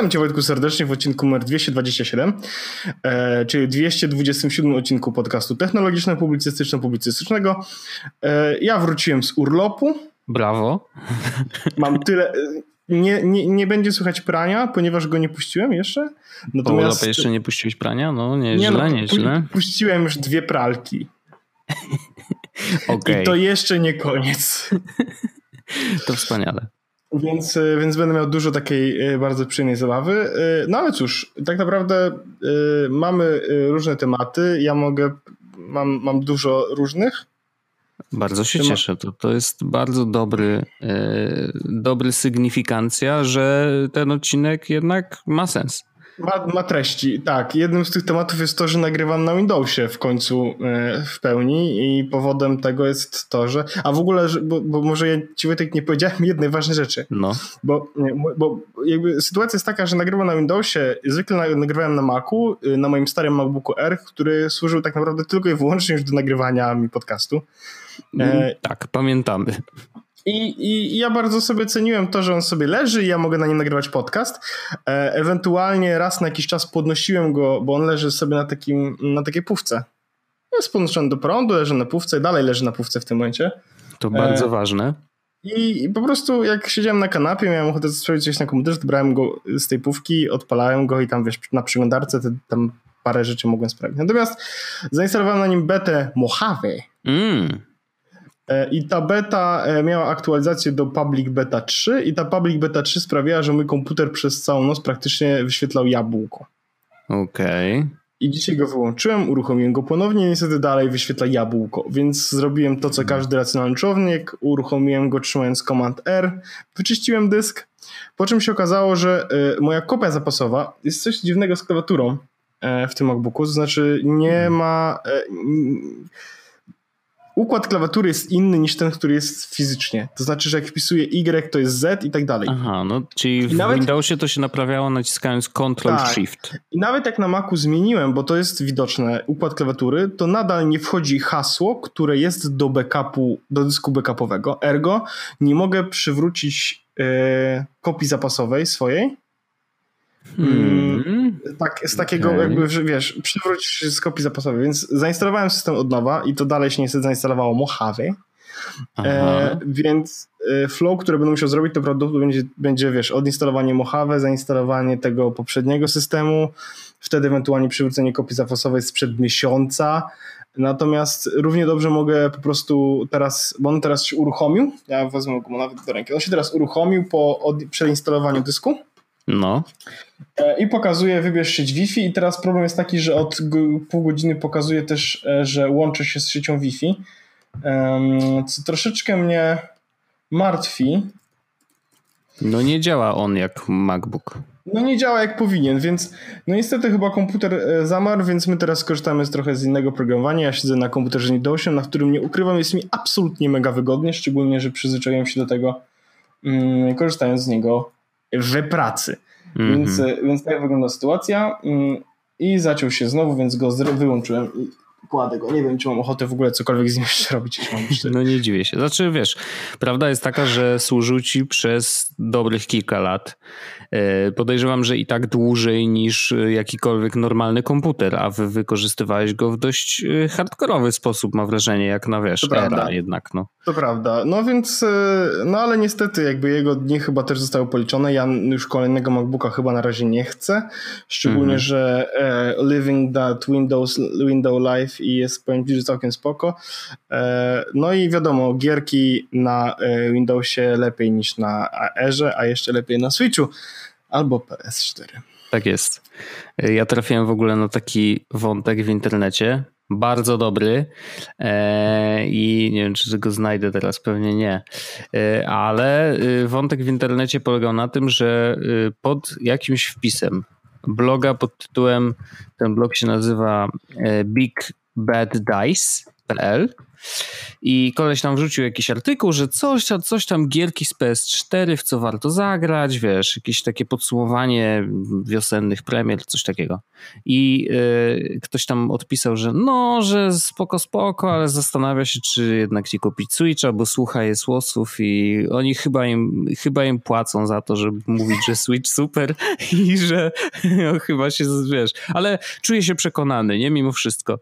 Witam Cię Wojtku serdecznie w odcinku numer 227, e, czyli 227 odcinku podcastu technologiczno-publicystyczno-publicystycznego. E, ja wróciłem z urlopu. Brawo. Mam tyle... Nie, nie, nie będzie słychać prania, ponieważ go nie puściłem jeszcze. Natomiast... Po jeszcze nie puściłeś prania? No nieźle, nie, no, nieźle. Puściłem już dwie pralki. okay. I to jeszcze nie koniec. to wspaniale. Więc, e, więc będę miał dużo takiej e, bardzo przyjemnej zabawy. E, no ale cóż, tak naprawdę mamy różne tematy. Ja mogę, mam, mam dużo różnych. Bardzo się cieszę. To, to jest bardzo dobry, dobry sygnifikancja, że ten odcinek jednak ma sens. Ma, ma, treści, tak. Jednym z tych tematów jest to, że nagrywam na Windowsie w końcu e, w pełni i powodem tego jest to, że... A w ogóle, bo, bo może ja ci Wojtek nie powiedziałem jednej ważnej rzeczy. No. Bo, bo jakby sytuacja jest taka, że nagrywam na Windowsie, zwykle nagrywałem na Macu, y, na moim starym MacBooku R, który służył tak naprawdę tylko i wyłącznie już do nagrywania mi podcastu. E, tak, pamiętamy. I, I, ja bardzo sobie ceniłem to, że on sobie leży i ja mogę na nim nagrywać podcast. E, ewentualnie raz na jakiś czas podnosiłem go, bo on leży sobie na, takim, na takiej pówce. Jest podnoszony do prądu, leży na pówce, dalej leży na pówce w tym momencie. To bardzo e, ważne. I, I, po prostu jak siedziałem na kanapie, miałem ochotę sprawdzić coś na komputerze, to brałem go z tej pówki, odpalałem go i tam wiesz, na przeglądarce tam parę rzeczy mogłem sprawić. Natomiast zainstalowałem na nim betę Mojave. Mm. E, I ta beta e, miała aktualizację do Public Beta 3 i ta Public Beta 3 sprawiała, że mój komputer przez całą noc praktycznie wyświetlał jabłko. Okej. Okay. I dzisiaj go wyłączyłem, uruchomiłem go ponownie, niestety dalej wyświetla jabłko, więc zrobiłem to, co każdy racjonalny człowiek, uruchomiłem go trzymając Command R, wyczyściłem dysk, po czym się okazało, że y, moja kopia zapasowa jest coś dziwnego z klawiaturą w tym MacBooku, to znaczy nie ma... Układ klawiatury jest inny niż ten, który jest fizycznie. To znaczy, że jak wpisuję Y, to jest Z i tak dalej. Aha, no czyli w nawet... Windowsie to się naprawiało naciskając Ctrl tak. Shift. I nawet jak na Macu zmieniłem, bo to jest widoczne, układ klawiatury, to nadal nie wchodzi hasło, które jest do backupu, do dysku backupowego. Ergo nie mogę przywrócić yy, kopii zapasowej swojej, Hmm. Tak, z takiego okay. jakby, wiesz, przywrócić z kopii zapasowej, więc zainstalowałem system od nowa i to dalej się niestety zainstalowało Mojave. E, więc e, flow, które będę musiał zrobić, to prawdopodobnie będzie, będzie, wiesz, odinstalowanie Mojave, zainstalowanie tego poprzedniego systemu, wtedy ewentualnie przywrócenie kopii zapasowej sprzed miesiąca. Natomiast równie dobrze mogę po prostu teraz, bo on teraz się uruchomił, ja wezmę go nawet do ręki, on się teraz uruchomił po przeinstalowaniu dysku. No. E, I pokazuje wybierz sieć Wi-Fi i teraz problem jest taki, że od pół godziny pokazuje też, e, że łączy się z siecią Wi-Fi, co troszeczkę mnie martwi. No nie działa on jak MacBook. No nie działa jak powinien, więc no niestety chyba komputer e, zamarł, więc my teraz korzystamy z trochę z innego programowania. Ja siedzę na komputerze Windowsie, na którym nie ukrywam, jest mi absolutnie mega wygodnie, szczególnie, że przyzwyczaiłem się do tego mm, korzystając z niego w pracy. Mm -hmm. Więc, więc tak wygląda sytuacja. Mm, I zaciął się znowu, więc go wyłączyłem i kładę go. Nie wiem, czy mam ochotę w ogóle cokolwiek z nim jeszcze robić. No nie dziwię się. Znaczy, wiesz, prawda jest taka, że służył ci przez dobrych kilka lat E, podejrzewam, że i tak dłużej niż e, jakikolwiek normalny komputer, a wy wykorzystywałeś go w dość e, hardkorowy sposób, mam wrażenie, jak na wiesz, to prawda. jednak. No. To prawda. No więc, no ale niestety jakby jego dni chyba też zostały policzone. Ja już kolejnego MacBooka chyba na razie nie chcę. Szczególnie, mm -hmm. że e, Living That Windows Window Life i jest powiem że całkiem spoko. E, no i wiadomo, gierki na Windowsie lepiej niż na Airze, a jeszcze lepiej na Switchu albo PS4. Tak jest. Ja trafiłem w ogóle na taki wątek w internecie, bardzo dobry e, i nie wiem, czy go znajdę teraz, pewnie nie, e, ale e, wątek w internecie polegał na tym, że pod jakimś wpisem bloga pod tytułem, ten blog się nazywa e, bigbaddice.pl i koleś tam wrzucił jakiś artykuł, że coś, coś tam gierki z PS4, w co warto zagrać, wiesz, jakieś takie podsumowanie wiosennych premier, coś takiego. I y, ktoś tam odpisał, że no, że spoko, spoko, ale zastanawia się, czy jednak nie kupić Switcha, bo słucha jest łosów i oni chyba im, chyba im płacą za to, żeby mówić, że Switch super i że no, chyba się, wiesz, ale czuję się przekonany, nie, mimo wszystko.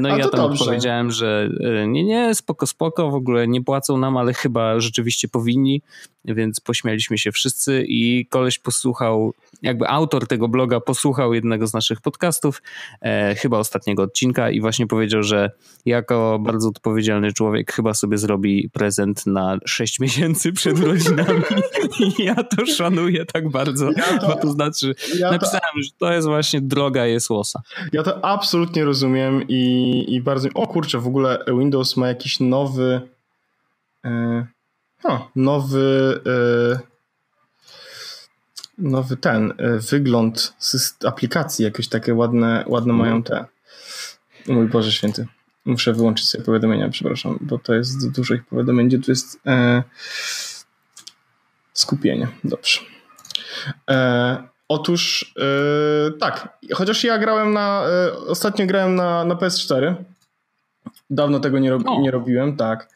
No i ja tam dobrze. odpowiedziałem, że y, nie, nie, spoko, spoko, w ogóle nie płacą nam, ale chyba rzeczywiście powinni, więc pośmialiśmy się wszyscy i koleś posłuchał, jakby autor tego bloga posłuchał jednego z naszych podcastów, e, chyba ostatniego odcinka i właśnie powiedział, że jako bardzo odpowiedzialny człowiek chyba sobie zrobi prezent na 6 miesięcy przed rodzinami i ja to szanuję tak bardzo, ja to, bo to znaczy ja napisałem, to, że to jest właśnie droga jest łosa. Ja to absolutnie rozumiem i, i bardzo, o kurczę, w ogóle Windows ma jakiś nowy e, o, nowy e, nowy ten e, wygląd aplikacji, jakieś takie ładne, ładne mhm. mają te. Mój Boże Święty. Muszę wyłączyć sobie powiadomienia, przepraszam, bo to jest dużo ich powiadomień, gdzie tu jest e, skupienie. Dobrze. E, otóż e, tak, chociaż ja grałem na, e, ostatnio grałem na, na PS4. Dawno tego nie, rob, nie robiłem, tak.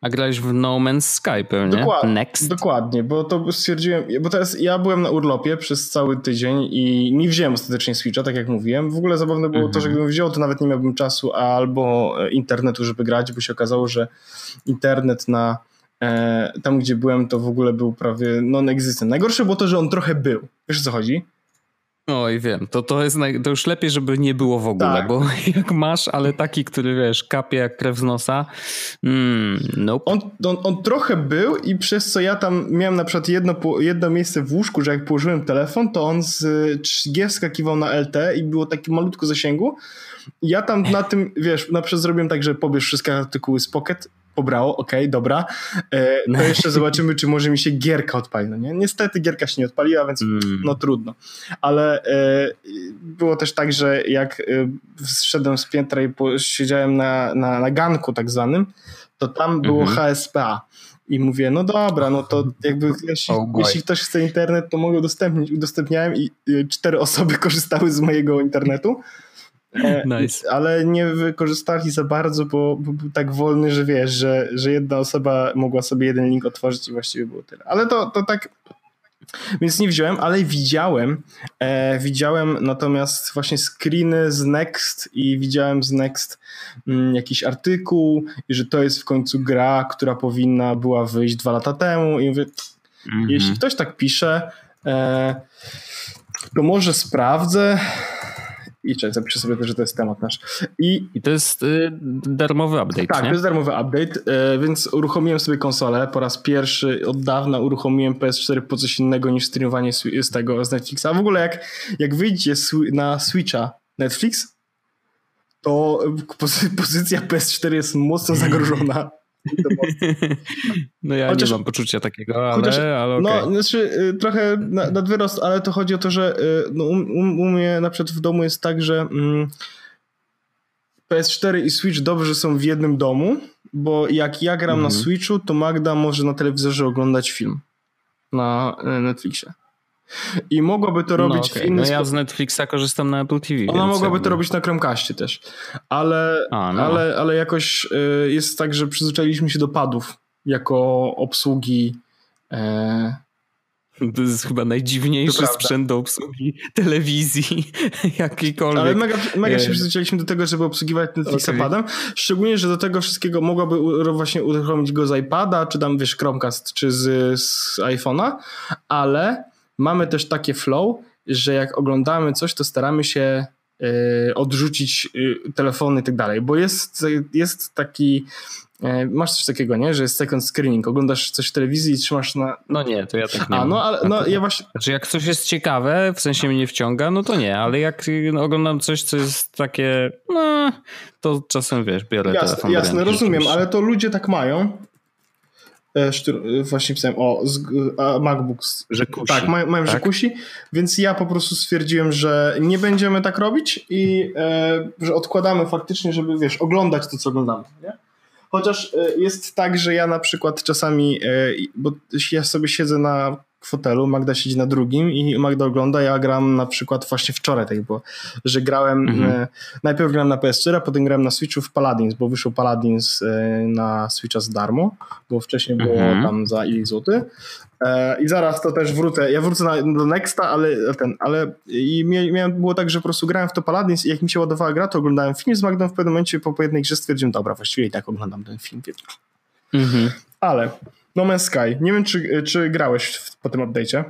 A grałeś w No Man's Sky pewnie? Dokładnie, Next. Dokładnie, bo to stwierdziłem, bo teraz ja byłem na urlopie przez cały tydzień i nie wziąłem ostatecznie Switcha, tak jak mówiłem. W ogóle zabawne było to, że mhm. gdybym wziął, to nawet nie miałbym czasu albo e, internetu, żeby grać, bo się okazało, że internet na e, tam, gdzie byłem, to w ogóle był prawie non-existent. Najgorsze było to, że on trochę był. Wiesz o co chodzi? Oj, wiem, to, to, jest naj... to już lepiej, żeby nie było w ogóle, tak. bo jak masz, ale taki, który wiesz, kapie jak krew z nosa, mm, nope. on, on, on, trochę był i przez co ja tam miałem na przykład jedno, jedno miejsce w łóżku, że jak położyłem telefon, to on z 3G skakiwał na LT i było takie malutko zasięgu. Ja tam na tym, wiesz, na przykład zrobiłem tak, że pobierz wszystkie artykuły z Pocket, pobrało, okej, okay, dobra. E, to jeszcze zobaczymy, czy może mi się gierka odpali. No nie? Niestety gierka się nie odpaliła, więc mm. no trudno. Ale e, było też tak, że jak e, zszedłem z piętra i siedziałem na, na, na ganku tak zwanym, to tam było. HSPA. I mówię, no dobra, no to jakby jeśli, oh jeśli ktoś chce internet, to mogę udostępnić. Udostępniałem i cztery osoby korzystały z mojego internetu. E, nice. Ale nie wykorzystali za bardzo, bo, bo, był tak wolny, że wiesz, że, że jedna osoba mogła sobie jeden link otworzyć i właściwie było tyle. Ale to, to tak więc nie wziąłem, ale widziałem. E, widziałem natomiast właśnie screeny z Next i widziałem z Next mm, jakiś artykuł i że to jest w końcu gra, która powinna była wyjść dwa lata temu i mówię, mm -hmm. jeśli ktoś tak pisze, e, to może sprawdzę. I czekaj, zapiszę sobie też, że to jest temat nasz. I, I to jest y, darmowy update, Tak, nie? to jest darmowy update, y, więc uruchomiłem sobie konsolę. Po raz pierwszy od dawna uruchomiłem PS4 po coś innego niż streamowanie z tego, z Netflixa. A w ogóle jak, jak wyjdzie na Switcha Netflix, to pozycja PS4 jest mocno zagrożona. No ja chociaż, nie mam poczucia takiego, ale, chociaż, ale okay. No, znaczy y, trochę nad wyrost, ale to chodzi o to, że y, no, u, u mnie na przykład w domu jest tak, że mm, PS4 i Switch dobrze są w jednym domu, bo jak ja gram na mhm. Switchu, to Magda może na telewizorze oglądać film na y, Netflixie. I mogłaby to no robić no, okay. w inny No ja z Netflixa korzystam na Apple TV. Ona mogłaby jakby... to robić na Chromecastie też. Ale, A, no. ale, ale jakoś y, jest tak, że przyzwyczailiśmy się do padów jako obsługi e... To jest chyba najdziwniejszy sprzęt do obsługi telewizji jakiejkolwiek. Ale mega, mega się przyzwyczailiśmy do tego, żeby obsługiwać Netflixa okay. padem. Szczególnie, że do tego wszystkiego mogłaby właśnie uruchomić go z iPada, czy tam wiesz, Chromecast, czy z, z iPhone'a, ale mamy też takie flow, że jak oglądamy coś, to staramy się y, odrzucić y, telefony i tak dalej, bo jest, jest taki e, Masz coś takiego, nie? Że jest second screening. Oglądasz coś w telewizji i trzymasz na. No nie, to ja tak nie. A, no, ale no, ja właśnie. Znaczy, jak coś jest ciekawe, w sensie mnie wciąga, no to nie, ale jak no, oglądam coś, co jest takie. No, to czasem wiesz, biorę jasne, telefon. Jasne, rozumiem, ale to ludzie tak mają. E, właśnie pisałem o MacBook. Rzekusi. Tak, mają, mają tak? Rzekusi, więc ja po prostu stwierdziłem, że nie będziemy tak robić i e, że odkładamy faktycznie, żeby wiesz, oglądać to, co oglądamy. Nie? Chociaż e, jest tak, że ja na przykład czasami, e, bo ja sobie siedzę na fotelu, Magda siedzi na drugim i Magda ogląda, ja gram na przykład właśnie wczoraj tak było, że grałem, mhm. e, najpierw grałem na PS4, a potem grałem na Switchu w Paladins, bo wyszło Paladins e, na Switcha za darmo, bo wcześniej było mhm. tam za ile złoty e, i zaraz to też wrócę, ja wrócę na, do Nexta, ale ten, ale i miałem, było tak, że po prostu grałem w to Paladins i jak mi się ładowała gra, to oglądałem film z Magdą w pewnym momencie po, po jednej grze stwierdziłem, dobra, właściwie i tak oglądam ten film, więc. Mhm. Ale no Man's Sky. Nie wiem, czy, czy grałeś w, po tym update'cie.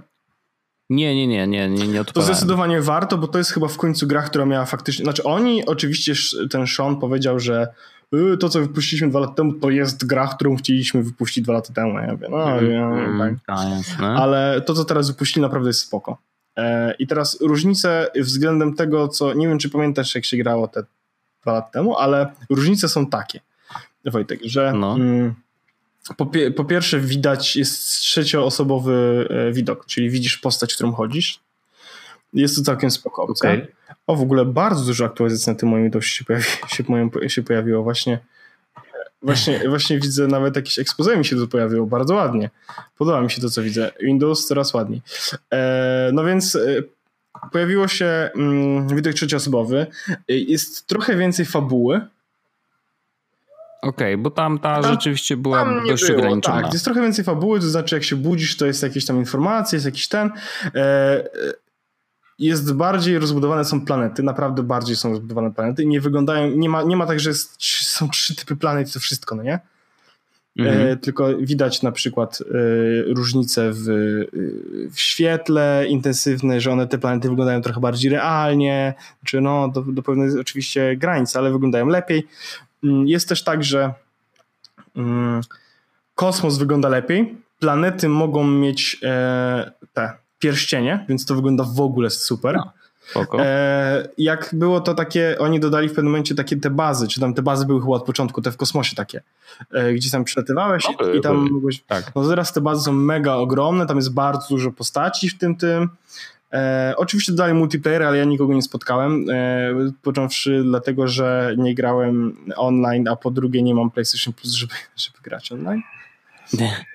Nie, nie, nie, nie, nie, nie To zdecydowanie warto, bo to jest chyba w końcu gra, która miała faktycznie... Znaczy oni, oczywiście ten Sean powiedział, że y, to, co wypuściliśmy dwa lata temu, to jest gra, którą chcieliśmy wypuścić dwa lata temu. Ja mówię, no, mm, ja, mm, tak. Ale to, co teraz wypuścili, naprawdę jest spoko. E, I teraz różnice względem tego, co... Nie wiem, czy pamiętasz, jak się grało te dwa lata temu, ale różnice są takie, Wojtek, że... No. Mm, po, po, pierwsze widać, jest trzecioosobowy e, widok, czyli widzisz postać, którą chodzisz. Jest to całkiem spoko okay. O, w ogóle bardzo dużo aktualizacji na tym moim Windowsie się, pojawi, się, się pojawiło. Właśnie, właśnie, właśnie widzę, nawet jakieś expose mi się tu pojawiło, bardzo ładnie. Podoba mi się to, co widzę. Windows coraz ładniej. E, no więc e, pojawiło się mm, widok trzecioosobowy. E, jest trochę więcej fabuły, Okej, okay, bo tam ta tam, rzeczywiście była dość było, ograniczona. Tak, jest trochę więcej fabuły, to znaczy jak się budzisz, to jest jakieś tam informacje, jest jakiś ten. E, e, jest bardziej rozbudowane są planety, naprawdę bardziej są rozbudowane planety nie wyglądają, nie ma, nie ma tak, że jest, są trzy typy planet i to wszystko, no nie? Mhm. E, tylko widać na przykład e, różnice w, w świetle intensywne, że one te planety wyglądają trochę bardziej realnie, czy no do, do pewnej oczywiście granicy, ale wyglądają lepiej. Mm, jest też tak, że mm, kosmos wygląda lepiej, planety mogą mieć e, te pierścienie, więc to wygląda w ogóle super. No. E, jak było to takie, oni dodali w pewnym momencie takie te bazy, czy tam te bazy były chyba od początku, te w kosmosie takie, e, gdzie tam przelatywałeś no, i, i, tam mogłeś, tak. no teraz te bazy są mega ogromne, tam jest bardzo dużo postaci w tym tym, E, oczywiście dodali multiplayer, ale ja nikogo nie spotkałem, e, począwszy dlatego, że nie grałem online, a po drugie nie mam PlayStation Plus, żeby, żeby grać online.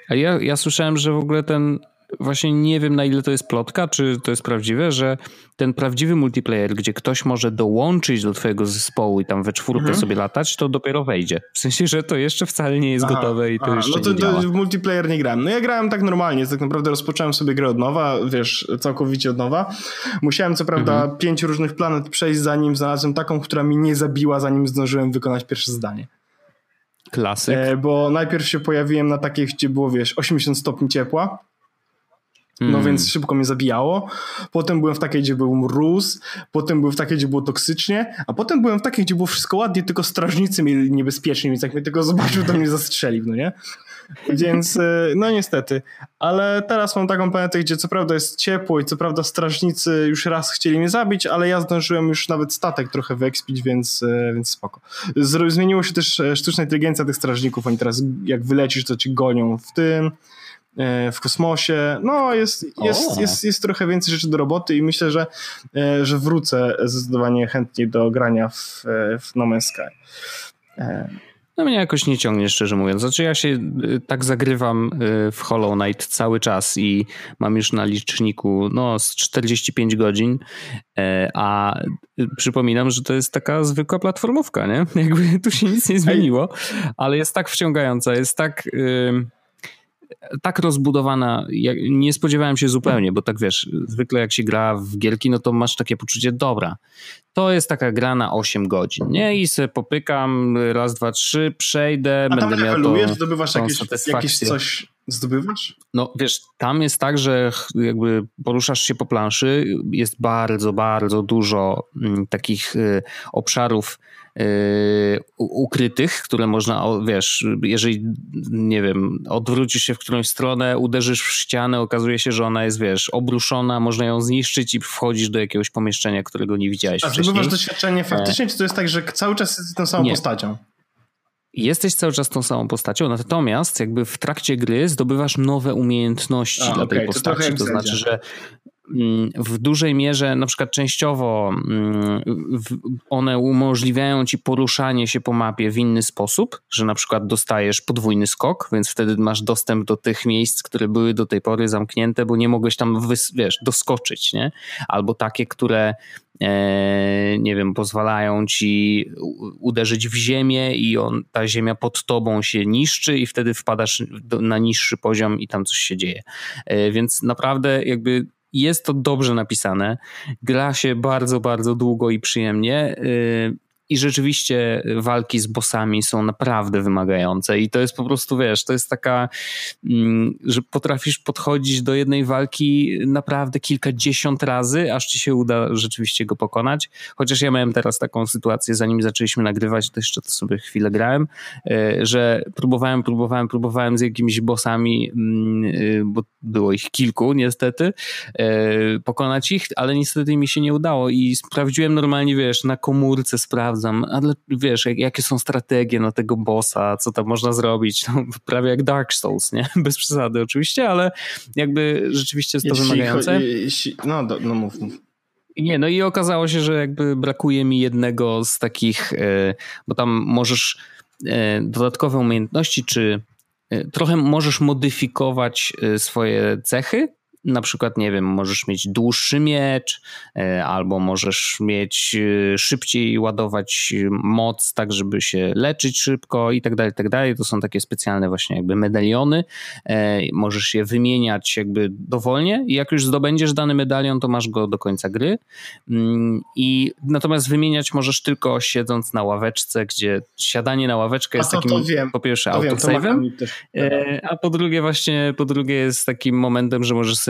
A ja, ja słyszałem, że w ogóle ten właśnie nie wiem na ile to jest plotka, czy to jest prawdziwe, że ten prawdziwy multiplayer, gdzie ktoś może dołączyć do twojego zespołu i tam we czwórkę mhm. sobie latać, to dopiero wejdzie. W sensie, że to jeszcze wcale nie jest aha, gotowe i to aha, jeszcze No to, nie działa. to w multiplayer nie grałem. No ja grałem tak normalnie, tak naprawdę rozpocząłem sobie grę od nowa, wiesz, całkowicie od nowa. Musiałem co prawda mhm. pięć różnych planet przejść, zanim znalazłem taką, która mi nie zabiła, zanim zdążyłem wykonać pierwsze zdanie. Klasyk. E, bo najpierw się pojawiłem na takiej, gdzie było, wiesz, 80 stopni ciepła no mm. więc szybko mnie zabijało. Potem byłem w takiej, gdzie był mróz, potem byłem w takiej, gdzie było toksycznie, a potem byłem w takiej, gdzie było wszystko ładnie, tylko strażnicy mieli niebezpiecznie, więc jak mnie tego zobaczył, to mnie zastrzelił, no nie? Więc e, no niestety. Ale teraz mam taką planetę, gdzie co prawda jest ciepło i co prawda strażnicy już raz chcieli mnie zabić, ale ja zdążyłem już nawet statek trochę wyekspić, więc, e, więc spoko. Zmieniło się też e, sztuczna inteligencja tych strażników. Oni teraz jak wylecisz, to ci gonią w tym w kosmosie. No, jest, jest, jest, jest trochę więcej rzeczy do roboty i myślę, że, e, że wrócę zdecydowanie chętniej do grania w, e, w No Man's Sky. No mnie jakoś nie ciągnie, szczerze mówiąc. Znaczy ja się tak zagrywam w Hollow Knight cały czas i mam już na liczniku no, z 45 godzin, a przypominam, że to jest taka zwykła platformówka, nie? Jakby tu się nic nie zmieniło, ale jest tak wciągająca, jest tak... Yy tak rozbudowana, nie spodziewałem się zupełnie, bo tak wiesz, zwykle jak się gra w gierki, no to masz takie poczucie, dobra, to jest taka gra na 8 godzin, nie? I sobie popykam, raz, dwa, trzy, przejdę, A będę miał to, zdobywasz jakieś, jakieś coś, zdobywasz? No wiesz, tam jest tak, że jakby poruszasz się po planszy, jest bardzo, bardzo dużo mm, takich y, obszarów ukrytych, które można, wiesz, jeżeli, nie wiem, odwrócisz się w którąś stronę, uderzysz w ścianę, okazuje się, że ona jest, wiesz, obruszona, można ją zniszczyć i wchodzisz do jakiegoś pomieszczenia, którego nie widziałeś A wcześniej. A zdobywasz doświadczenie faktycznie, czy to jest tak, że cały czas jesteś tą samą nie. postacią? jesteś cały czas tą samą postacią, natomiast jakby w trakcie gry zdobywasz nowe umiejętności A, dla okay, tej postaci. To, to znaczy, że w dużej mierze, na przykład częściowo, mm, one umożliwiają ci poruszanie się po mapie w inny sposób, że na przykład dostajesz podwójny skok, więc wtedy masz dostęp do tych miejsc, które były do tej pory zamknięte, bo nie mogłeś tam, wiesz, doskoczyć, nie? Albo takie, które E, nie wiem, pozwalają ci uderzyć w ziemię i on, ta ziemia pod tobą się niszczy i wtedy wpadasz na niższy poziom i tam coś się dzieje. E, więc naprawdę jakby jest to dobrze napisane. Gra się bardzo, bardzo długo i przyjemnie. I rzeczywiście walki z bossami są naprawdę wymagające i to jest po prostu, wiesz, to jest taka, mm, że potrafisz podchodzić do jednej walki naprawdę kilkadziesiąt razy, aż ci się uda rzeczywiście go pokonać. Chociaż ja miałem teraz taką sytuację, zanim zaczęliśmy nagrywać, to jeszcze to sobie chwilę grałem, e, że próbowałem, próbowałem, próbowałem z jakimiś bossami, mm, e, bo było ich kilku niestety, pokonać ich, ale niestety mi się nie udało i sprawdziłem normalnie, wiesz, na komórce sprawdzę sprawdzam, ale wiesz, jak, jakie są strategie na tego bossa, co tam można zrobić, no, prawie jak Dark Souls, nie? Bez przesady oczywiście, ale jakby rzeczywiście jest to jeśli wymagające. Jeśli, no, do, no mów, mów. Nie, no i okazało się, że jakby brakuje mi jednego z takich, e, bo tam możesz e, dodatkowe umiejętności, czy e, trochę możesz modyfikować swoje cechy, na przykład, nie wiem, możesz mieć dłuższy miecz, e, albo możesz mieć e, szybciej ładować moc, tak żeby się leczyć szybko i tak dalej, tak dalej. To są takie specjalne właśnie jakby medaliony. E, możesz je wymieniać jakby dowolnie i jak już zdobędziesz dany medalion, to masz go do końca gry. Mm, I natomiast wymieniać możesz tylko siedząc na ławeczce, gdzie siadanie na ławeczkę jest takim po pierwsze autosave'em, a po drugie właśnie, po drugie jest takim momentem, że możesz sobie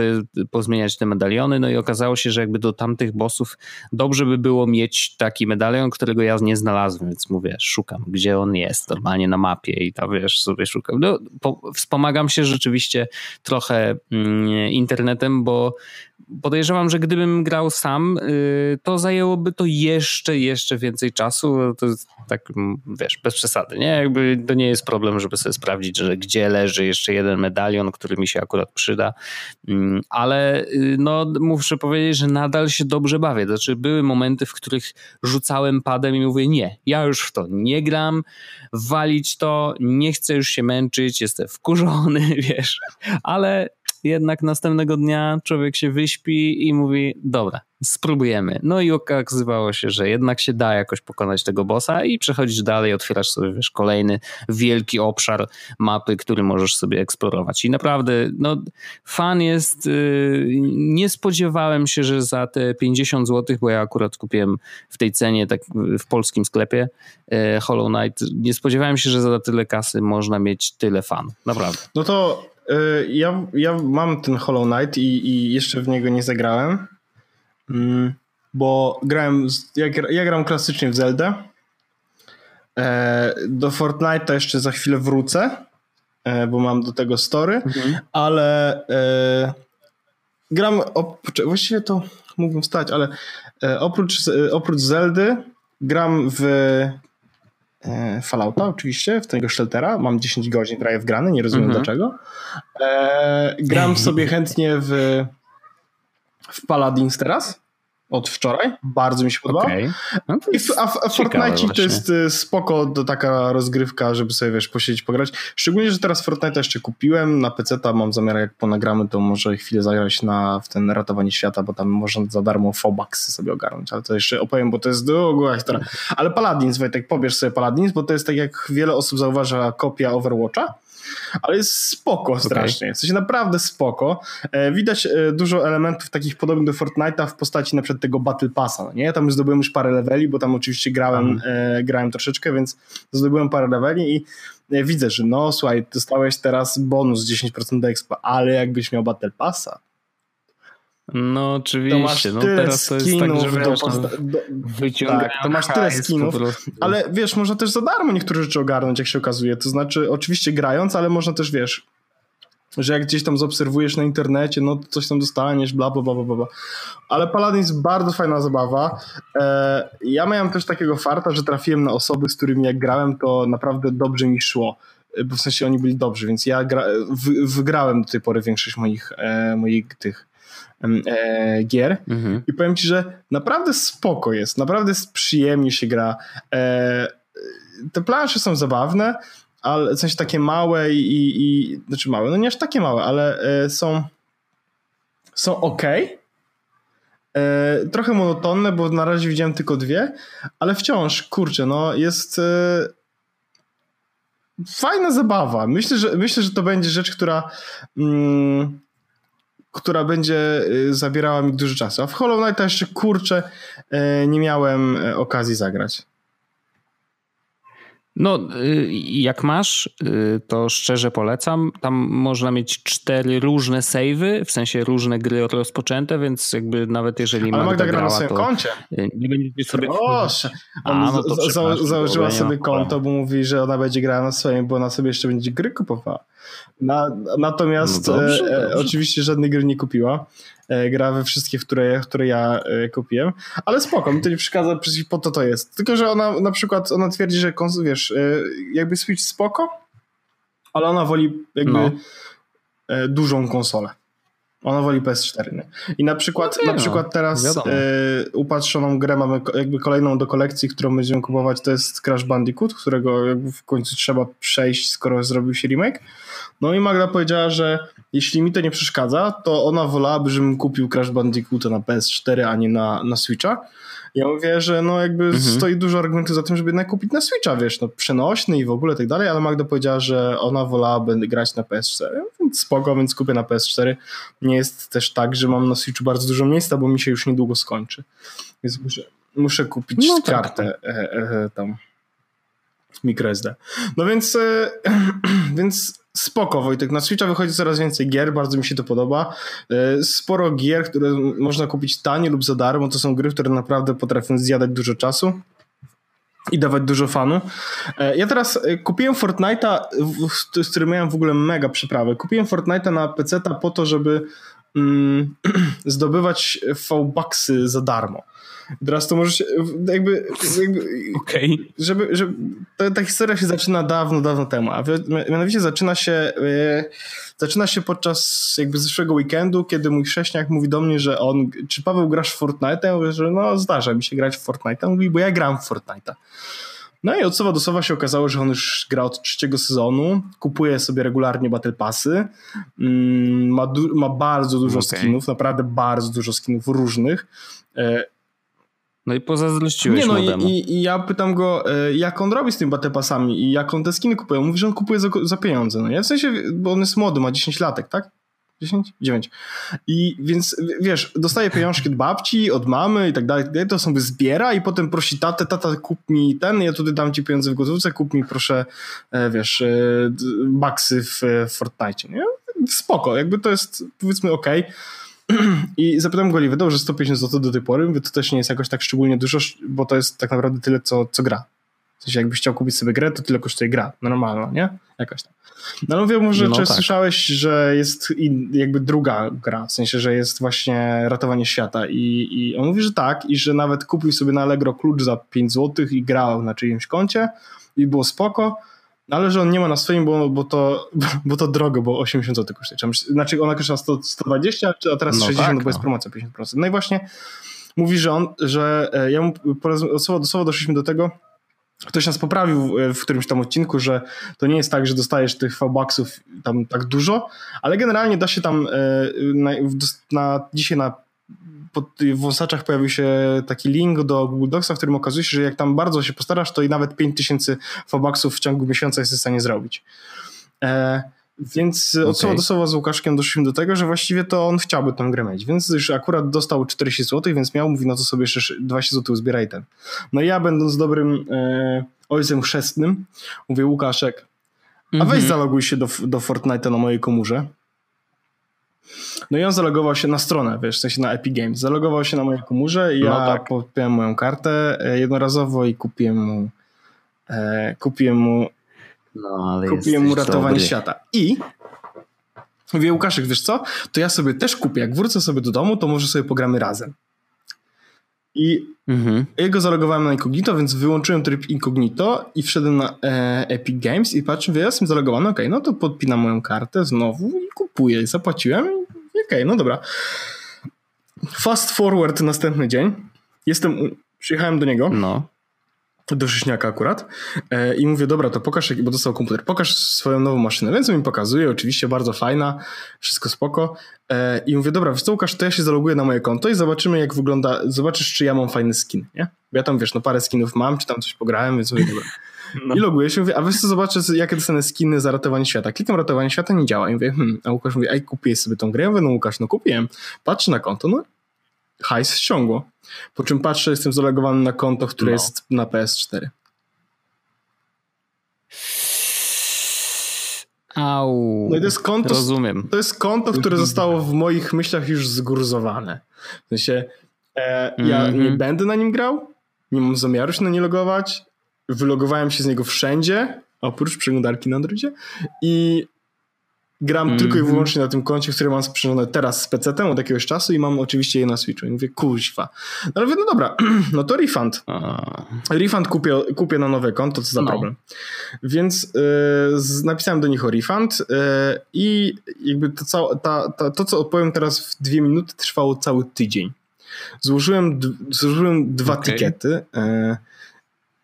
pozmieniać te medaliony, no i okazało się, że jakby do tamtych bossów dobrze by było mieć taki medalion, którego ja nie znalazłem, więc mówię, szukam, gdzie on jest, normalnie na mapie i tam wiesz, sobie szukam. No, po, wspomagam się rzeczywiście trochę mm, internetem, bo podejrzewam, że gdybym grał sam, y, to zajęłoby to jeszcze, jeszcze więcej czasu. To jest tak, wiesz, bez przesady, nie? Jakby to nie jest problem, żeby sobie sprawdzić, że gdzie leży jeszcze jeden medalion, który mi się akurat przyda. Mm, ale y, no, muszę powiedzieć, że nadal się dobrze bawię. Znaczy, były momenty, w których rzucałem padem i mówię, nie, ja już w to nie gram, walić to, nie chcę już się męczyć, jestem wkurzony, wiesz, ale jednak następnego dnia człowiek się wyśpi i mówi, dobra, spróbujemy. No i okazywało się, że jednak się da jakoś pokonać tego bossa i przechodzisz dalej, otwierasz sobie, wiesz, kolejny wielki obszar mapy, który możesz sobie eksplorować. I naprawdę, no, fan jest, yy, nie spodziewałem się, że za te 50 zł, bo ja akurat kupiłem w tej cenie, tak w polskim sklepie yy, Hollow Knight, nie spodziewałem się, że za tyle kasy można mieć tyle fan. Naprawdę. No to ja, ja mam ten Hollow Knight i, i jeszcze w niego nie zagrałem, mm, bo grałem, ja, ja gram klasycznie w Zelda. E, do Fortnite'a jeszcze za chwilę wrócę, e, bo mam do tego story, mhm. ale e, gram, właściwie to mógłbym wstać, ale oprócz, oprócz Zeldy gram w E, Fallouta oczywiście, w tego Sheltera. Mam 10 godzin prawie wgrany, nie rozumiem mhm. dlaczego. E, gram sobie chętnie w, w Paladins teraz od wczoraj. Bardzo mi się podoba. Okay. No a, w, a Fortnite to jest y, spoko do taka rozgrywka, żeby sobie wiesz, posiedzieć, pograć. Szczególnie, że teraz Fortnite jeszcze kupiłem na PC, ta mam zamiar jak ponagramy, to może chwilę zagrać na, w ten ratowanie świata, bo tam można za darmo Fobax sobie ogarnąć, ale to jeszcze opowiem, bo to jest długa historia. Ale Paladins, Wojtek, pobierz sobie Paladins, bo to jest tak jak wiele osób zauważa kopia Overwatcha, ale jest spoko strasznie. Okay. W sensie naprawdę spoko. E, widać e, dużo elementów takich podobnych do Fortnite'a w postaci na przykład tego Battle Passa, no nie? Tam już zdobyłem już parę leveli, bo tam oczywiście grałem, mhm. e, grałem troszeczkę, więc zdobyłem parę leveli i widzę, że no słuchaj, dostałeś teraz bonus 10% do expa, ale jakbyś miał Battle Passa, no oczywiście, no teraz to jest tak, że wiesz, no, do, tak, to masz tyle skinów, ale wiesz, można też za darmo niektóre rzeczy ogarnąć, jak się okazuje, to znaczy oczywiście grając, ale można też, wiesz, że jak gdzieś tam zaobserwujesz na internecie, no to coś tam dostaniesz, bla, bla, bla, bla, bla. Ale Paladin jest bardzo fajna zabawa. E, ja miałem też takiego farta, że trafiłem na osoby, z którymi jak grałem, to naprawdę dobrze mi szło. E, bo w sensie oni byli dobrzy, więc ja gra, w, wygrałem do tej pory większość moich, e, moich tych e, gier mhm. i powiem ci, że naprawdę spoko jest, naprawdę jest przyjemnie się gra. E, te plansze są zabawne, ale w sensie takie małe i, i znaczy małe, no nie aż takie małe, ale e, są są ok. E, trochę monotonne, bo na razie widziałem tylko dwie, ale wciąż, kurczę, no jest e, fajna zabawa. Myślę, że myślę, że to będzie rzecz, która mm, która będzie zabierała mi dużo czasu. A w Hollow Knight jeszcze kurczę nie miałem okazji zagrać. No, y, jak masz, y, to szczerze polecam. Tam można mieć cztery różne savey, w sensie różne gry rozpoczęte, więc jakby nawet jeżeli Ale Magda, Magda gra na swoim koncie. Y, nie będziecie sobie... Proszę! A, no to za, założyła sobie konto, bo mówi, że ona będzie grała na swoim, bo ona sobie jeszcze będzie gry kupowała. Na, natomiast no dobrze, e, dobrze. oczywiście żadnej gry nie kupiła. E, gra we wszystkie, które, które ja e, kupiłem. Ale spoko, mi to nie przeszkadza, po to to jest. Tylko, że ona na przykład, ona twierdzi, że wiesz, e, jakby Switch spoko, ale ona woli jakby no. dużą konsolę. Ona woli PS4. Nie? I na przykład, no, na przykład teraz e, upatrzoną grę mamy jakby kolejną do kolekcji, którą będziemy kupować, to jest Crash Bandicoot, którego jakby w końcu trzeba przejść, skoro zrobił się remake. No i Magda powiedziała, że jeśli mi to nie przeszkadza, to ona wolałaby, żebym kupił Crash Bandicoota na PS4, a nie na, na Switcha. Ja mówię, że no jakby mhm. stoi dużo argumentów za tym, żeby jednak kupić na Switcha, wiesz, no przenośny i w ogóle tak dalej, ale Magda powiedziała, że ona wolałaby grać na PS4, więc spoko, więc kupię na PS4. Nie jest też tak, że mam na Switchu bardzo dużo miejsca, bo mi się już niedługo skończy. Więc muszę, muszę kupić no tak. kartę e, e, tam microSD. No więc, e, więc spoko Wojtek, na Switcha wychodzi coraz więcej gier, bardzo mi się to podoba. E, sporo gier, które można kupić tanie lub za darmo, to są gry, które naprawdę potrafią zjadać dużo czasu i dawać dużo fanu. E, ja teraz kupiłem Fortnite'a, z którym miałem w ogóle mega przyprawę. Kupiłem Fortnite'a na PC po to, żeby mm, zdobywać V-Bucksy za darmo. Teraz to możesz jakby, jakby okay. żeby, żeby ta, ta, historia się zaczyna dawno, dawno temu, a mianowicie zaczyna się yy, zaczyna się podczas jakby zeszłego weekendu, kiedy mój chrześniak mówi do mnie, że on, czy Paweł grasz w Fortnite? Ja mówię, że no zdarza mi się grać w Fortnite. Mówi, bo ja gram w Fortnite'a. No i od słowa do słowa się okazało, że on już gra od trzeciego sezonu, kupuje sobie regularnie Battle Passy, mm, ma, ma bardzo dużo okay. skinów, naprawdę bardzo dużo skinów różnych. No i pozazdrościłeś Nie, no i, i, ja pytam go, e, jak on robi z tymi batepasami i jak on te skiny kupuje. On mówi, że on kupuje za, za pieniądze. No nie? W sensie, bo on jest młody, ma 10 latek, tak? 10? 9. I więc wiesz, dostaje pieniążki od babci, od mamy i tak dalej, to sobie zbiera i potem prosi tatę, tata kup mi ten, ja tutaj dam ci pieniądze w gotówce, kup mi proszę, e, wiesz, e, baksy w Fortnite, nie? Spoko, jakby to jest powiedzmy okej. Okay i zapytałem go, wydał, że 150 zł do tej pory, mówię, to też nie jest jakoś tak szczególnie dużo, bo to jest tak naprawdę tyle, co, co gra. W sensie jakbyś chciał kupić sobie grę, to tyle kosztuje gra. Normalna, nie? Jakaś tam. No ale mówię może, no, czy tak. słyszałeś, że jest in, jakby druga gra, w sensie, że jest właśnie ratowanie świata i, i on mówi, że tak i że nawet kupił sobie na Allegro klucz za 5 zł i grał na czyimś koncie i było spoko, ale że on nie ma na swoim, bo, bo, to, bo to drogo, bo 80 zł kosztuje. Znaczy ona kosztuje 100, 120, a teraz no 60, tak, bo jest no. promocja 50%. No i właśnie mówi, że on, że e, ja mu od słowa do słowa doszliśmy do tego, Ktoś nas poprawił w którymś tam odcinku, że to nie jest tak, że dostajesz tych V-Bucksów tam tak dużo, ale generalnie da się tam e, na, na, dzisiaj na w wąsaczach pojawił się taki link do Google Docsa, w którym okazuje się, że jak tam bardzo się postarasz, to i nawet 5000 fobaksów w ciągu miesiąca jesteś w stanie zrobić. E, więc okay. od słowa do słowa z Łukaszkiem doszliśmy do tego, że właściwie to on chciałby tę grę mieć, więc już akurat dostał 40 zł, więc miał, mówi, no to sobie jeszcze 20 zł zbieraj ten. No i ja będąc dobrym e, ojcem chrzestnym, mówię Łukaszek, a weź mm -hmm. zaloguj się do, do Fortnite'a na mojej komórze. No i on zalogował się na stronę, wiesz, w sensie na Epic Games. Zalogował się na mojej komórze i no ja tak. podpiąłem moją kartę e, jednorazowo i kupiłem mu e, kupiłem mu no, kupiłem mu ratowanie dobry. świata. I Mówię, Łukaszek, wiesz co? To ja sobie też kupię. Jak wrócę sobie do domu, to może sobie pogramy razem. I mhm. ja go zalogowałem na incognito, więc wyłączyłem tryb incognito i wszedłem na e, Epic Games i patrzę, że jestem zalogowany, okej, okay, no to podpinam moją kartę znowu i kupuję. Zapłaciłem i okej, okay, no dobra. Fast forward następny dzień. Jestem, przyjechałem do niego. No do Szyśniaka akurat e, i mówię, dobra, to pokaż, bo dostał komputer, pokaż swoją nową maszynę, więc mi pokazuje, oczywiście bardzo fajna, wszystko spoko e, i mówię, dobra, wiesz co Łukasz, to ja się zaloguję na moje konto i zobaczymy jak wygląda, zobaczysz czy ja mam fajny skin, nie? Bo ja tam, wiesz, no parę skinów mam, czy tam coś pograłem, więc mówię, dobra. No. I loguję się, mówię, a wiesz co, zobaczę jakie dostanę skiny za ratowanie świata. Klikam ratowanie świata, nie działa. I mówię, hmm, a Łukasz mówi, ej, kupiłeś sobie tą grę? Ja mówię, no Łukasz, no kupiłem. Patrzę na konto, no hajs ściągło. Po czym patrzę, jestem zalogowany na konto, które no. jest na PS4. Au. No i to jest konto, Rozumiem. To jest konto, które zostało w moich myślach już zgurzowane. W sensie, e, ja mm -hmm. nie będę na nim grał, nie mam zamiaru się na nie logować. Wylogowałem się z niego wszędzie, oprócz przeglądarki na Androidzie i Gram mm tylko i mhm. wyłącznie na tym koncie, które mam sprzężone teraz z PC-tem od jakiegoś czasu i mam oczywiście je na Switchu. I mówię, kuźwa. No ale mówię, no dobra, no to refund. A. Refund kupię, kupię na nowe konto, co za no. problem. Więc y, napisałem do nich o refund y, i jakby to, całe, ta, ta, to, co odpowiem teraz w dwie minuty, trwało cały tydzień. Złożyłem, złożyłem dwa okay. tykiety. Y,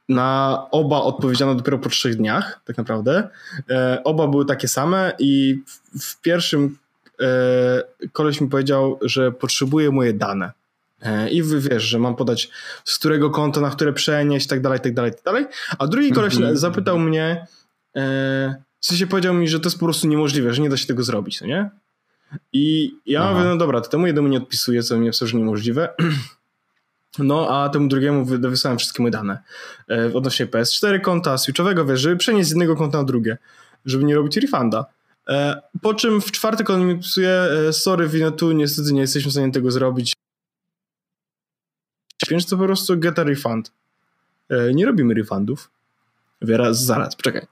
na oba odpowiedziano dopiero po trzech dniach, tak naprawdę. E, oba były takie same i w, w pierwszym e, koleś mi powiedział, że potrzebuje moje dane. E, I wiesz, że mam podać z którego konta, na które przenieść, tak dalej, tak dalej, tak dalej. A drugi koleś -hmm. zapytał mnie, e, w sensie powiedział mi, że to jest po prostu niemożliwe, że nie da się tego zrobić, no nie? I ja Aha. mówię, no dobra, to temu jednemu nie odpisuję, co mi jest niemożliwe. No, a temu drugiemu wysłałem wszystkie moje dane e, odnośnie PS4 konta, switchowego, wiesz, żeby przenieść z jednego konta na drugie, żeby nie robić refunda. E, po czym w czwartek on mi pisuje, e, sorry Winetu, niestety nie jesteśmy w stanie tego zrobić. Więc to po prostu get a refund. Nie robimy refundów. Wiera, zaraz, poczekaj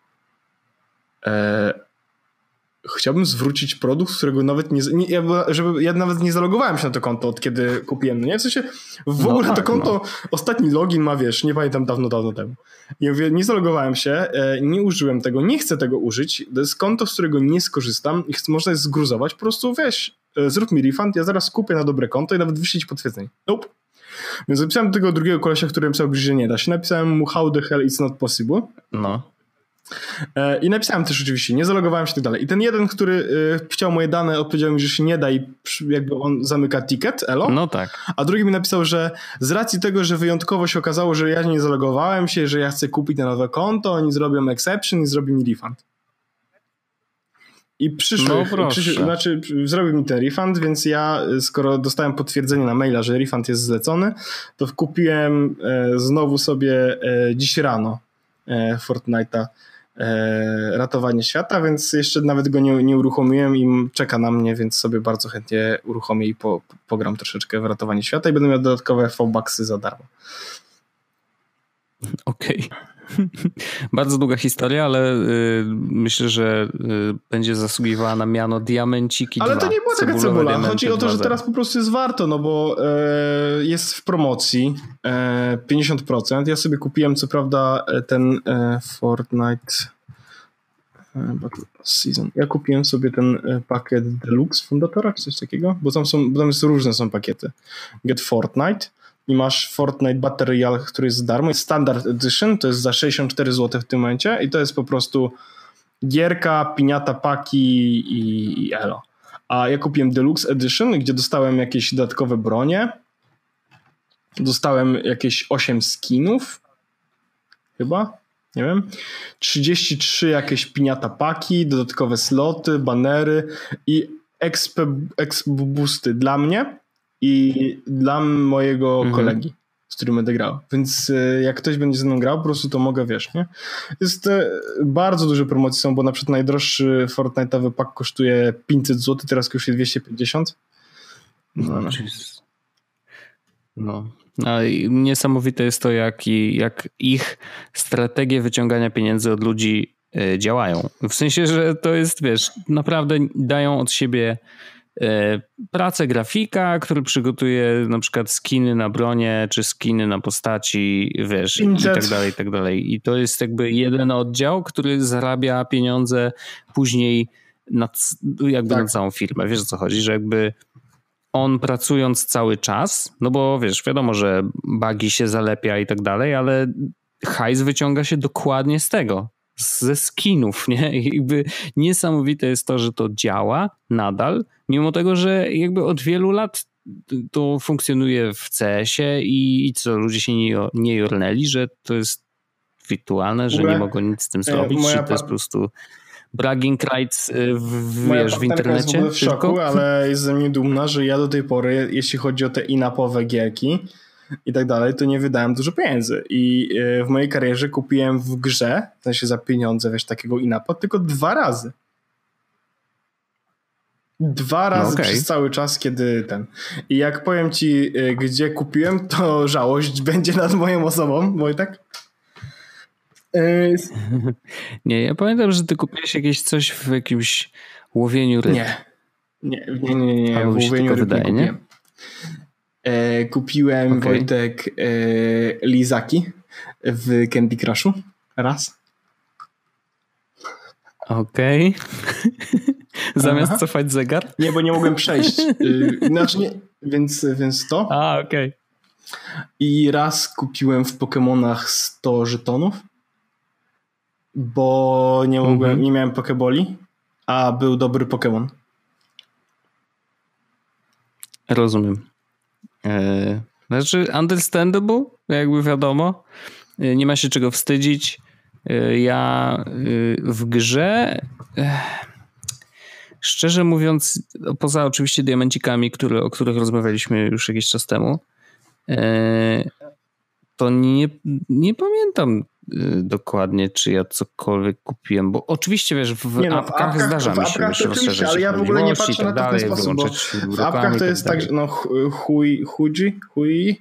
chciałbym zwrócić produkt, którego nawet nie, nie ja, żeby, ja nawet nie zalogowałem się na to konto od kiedy kupiłem, no nie? W sensie w no ogóle tak, to konto, no. ostatni login ma, wiesz, nie pamiętam dawno, dawno temu. I mówię, nie zalogowałem się, e, nie użyłem tego, nie chcę tego użyć, to jest konto, z którego nie skorzystam i można je zgruzować, po prostu weź, e, zrób mi refund, ja zaraz kupię na dobre konto i nawet wyślij potwierdzenie. Nope. Więc napisałem do tego drugiego kolesia, który napisał, że nie da się. Napisałem mu how the hell it's not possible. No. E, I napisałem też oczywiście, nie zalogowałem się i tak dalej. I ten jeden, który e, chciał moje dane, odpowiedział mi, że się nie da i jakby on zamyka ticket, elo. No tak. A drugi mi napisał, że z racji tego, że wyjątkowo się okazało, że ja nie zalogowałem się, że ja chcę kupić na nowe konto, oni zrobią exception i zrobią mi refund. I przyszły, no przyszły, znaczy zrobił mi ten refund, więc ja skoro dostałem potwierdzenie na maila, że refund jest zlecony, to kupiłem e, znowu sobie e, dziś rano e, Fortnite'a E, ratowanie świata, więc jeszcze nawet go nie, nie uruchomiłem i czeka na mnie, więc sobie bardzo chętnie uruchomię i po, pogram troszeczkę w ratowanie świata i będę miał dodatkowe fobaksy za darmo. Okej. Okay. Bardzo długa historia, ale y, myślę, że y, będzie zasługiwała na miano Diamenciki Ale 2. to nie była taka cebula. Chodzi o to, że teraz po prostu jest warto, no bo e, jest w promocji e, 50%. Ja sobie kupiłem co prawda e, ten e, Fortnite e, Season. Ja kupiłem sobie ten e, pakiet Deluxe Fundatora, czy coś takiego, bo tam są, bo tam jest różne są pakiety. Get Fortnite i masz Fortnite Battle Royale, który jest za darmo. Standard Edition, to jest za 64 zł w tym momencie i to jest po prostu gierka, piniata paki i, i elo. A ja kupiłem Deluxe Edition, gdzie dostałem jakieś dodatkowe bronie. Dostałem jakieś 8 skinów. Chyba? Nie wiem. 33 jakieś piniata paki, dodatkowe sloty, banery i exp, exp boosty dla mnie i dla mojego mhm. kolegi, z którym będę grał. Więc e, jak ktoś będzie ze mną grał, po prostu to mogę, wiesz, nie? Jest e, bardzo duże promocje są, bo na przykład najdroższy Fortnite'owy pak kosztuje 500 zł, teraz kosztuje 250. No, no. no. no niesamowite jest to, jak, jak ich strategie wyciągania pieniędzy od ludzi działają. W sensie, że to jest, wiesz, naprawdę dają od siebie E, pracę grafika, który przygotuje na przykład skiny na bronie, czy skiny na postaci, wiesz, i tak dalej, i tak dalej. I to jest jakby jeden oddział, który zarabia pieniądze później na, jakby tak. na całą firmę. Wiesz o co chodzi, że jakby on pracując cały czas, no bo wiesz, wiadomo, że bugi się zalepia i tak dalej, ale hajs wyciąga się dokładnie z tego, ze skinów, nie? I jakby niesamowite jest to, że to działa nadal, mimo tego, że jakby od wielu lat to funkcjonuje w CS-ie i, i co, ludzie się nie, nie jornęli, że to jest wirtualne, że nie mogą nic z tym e, zrobić, że to jest po prostu bragging rights y, w, wiesz, w internecie. Jest w, w szoku, ale jest ze mnie dumna, że ja do tej pory, jeśli chodzi o te inapowe gierki, i tak dalej, to nie wydałem dużo pieniędzy. I e, w mojej karierze kupiłem w grze, w sensie za pieniądze, wiesz, takiego inapa, tylko dwa razy. Dwa razy no okay. przez cały czas, kiedy ten. I jak powiem ci, e, gdzie kupiłem, to żałość będzie nad moją osobą, Wojtek. E, nie, ja pamiętam, że ty kupiłeś jakieś coś w jakimś łowieniu ryb. Nie. Nie, nie, nie, nie, w łowieniu ryb wydaje, nie, nie? E, kupiłem okay. Wojtek e, lizaki w Candy Crushu. Raz. Okej. Okay. Zamiast Aha. cofać zegar? Nie, bo nie mogłem przejść. Y, znaczy nie, więc, więc to. A, okej. Okay. I raz kupiłem w Pokémonach 100 żetonów, bo nie mogłem, mm -hmm. nie miałem Pokeboli, a był dobry Pokémon. Rozumiem. E, znaczy, understandable, jakby wiadomo. E, nie ma się czego wstydzić. E, ja w grze. Szczerze mówiąc, poza oczywiście diamencikami, które, o których rozmawialiśmy już jakiś czas temu, to nie, nie pamiętam dokładnie, czy ja cokolwiek kupiłem, bo oczywiście wiesz, w, nie no, apkach, apkach zdarza mi się apkach oczywiście, ale ja w ogóle nie patrzę tak na to w ten sposób, bo w apkach to jest tak, że no chuj, chuji, chuj,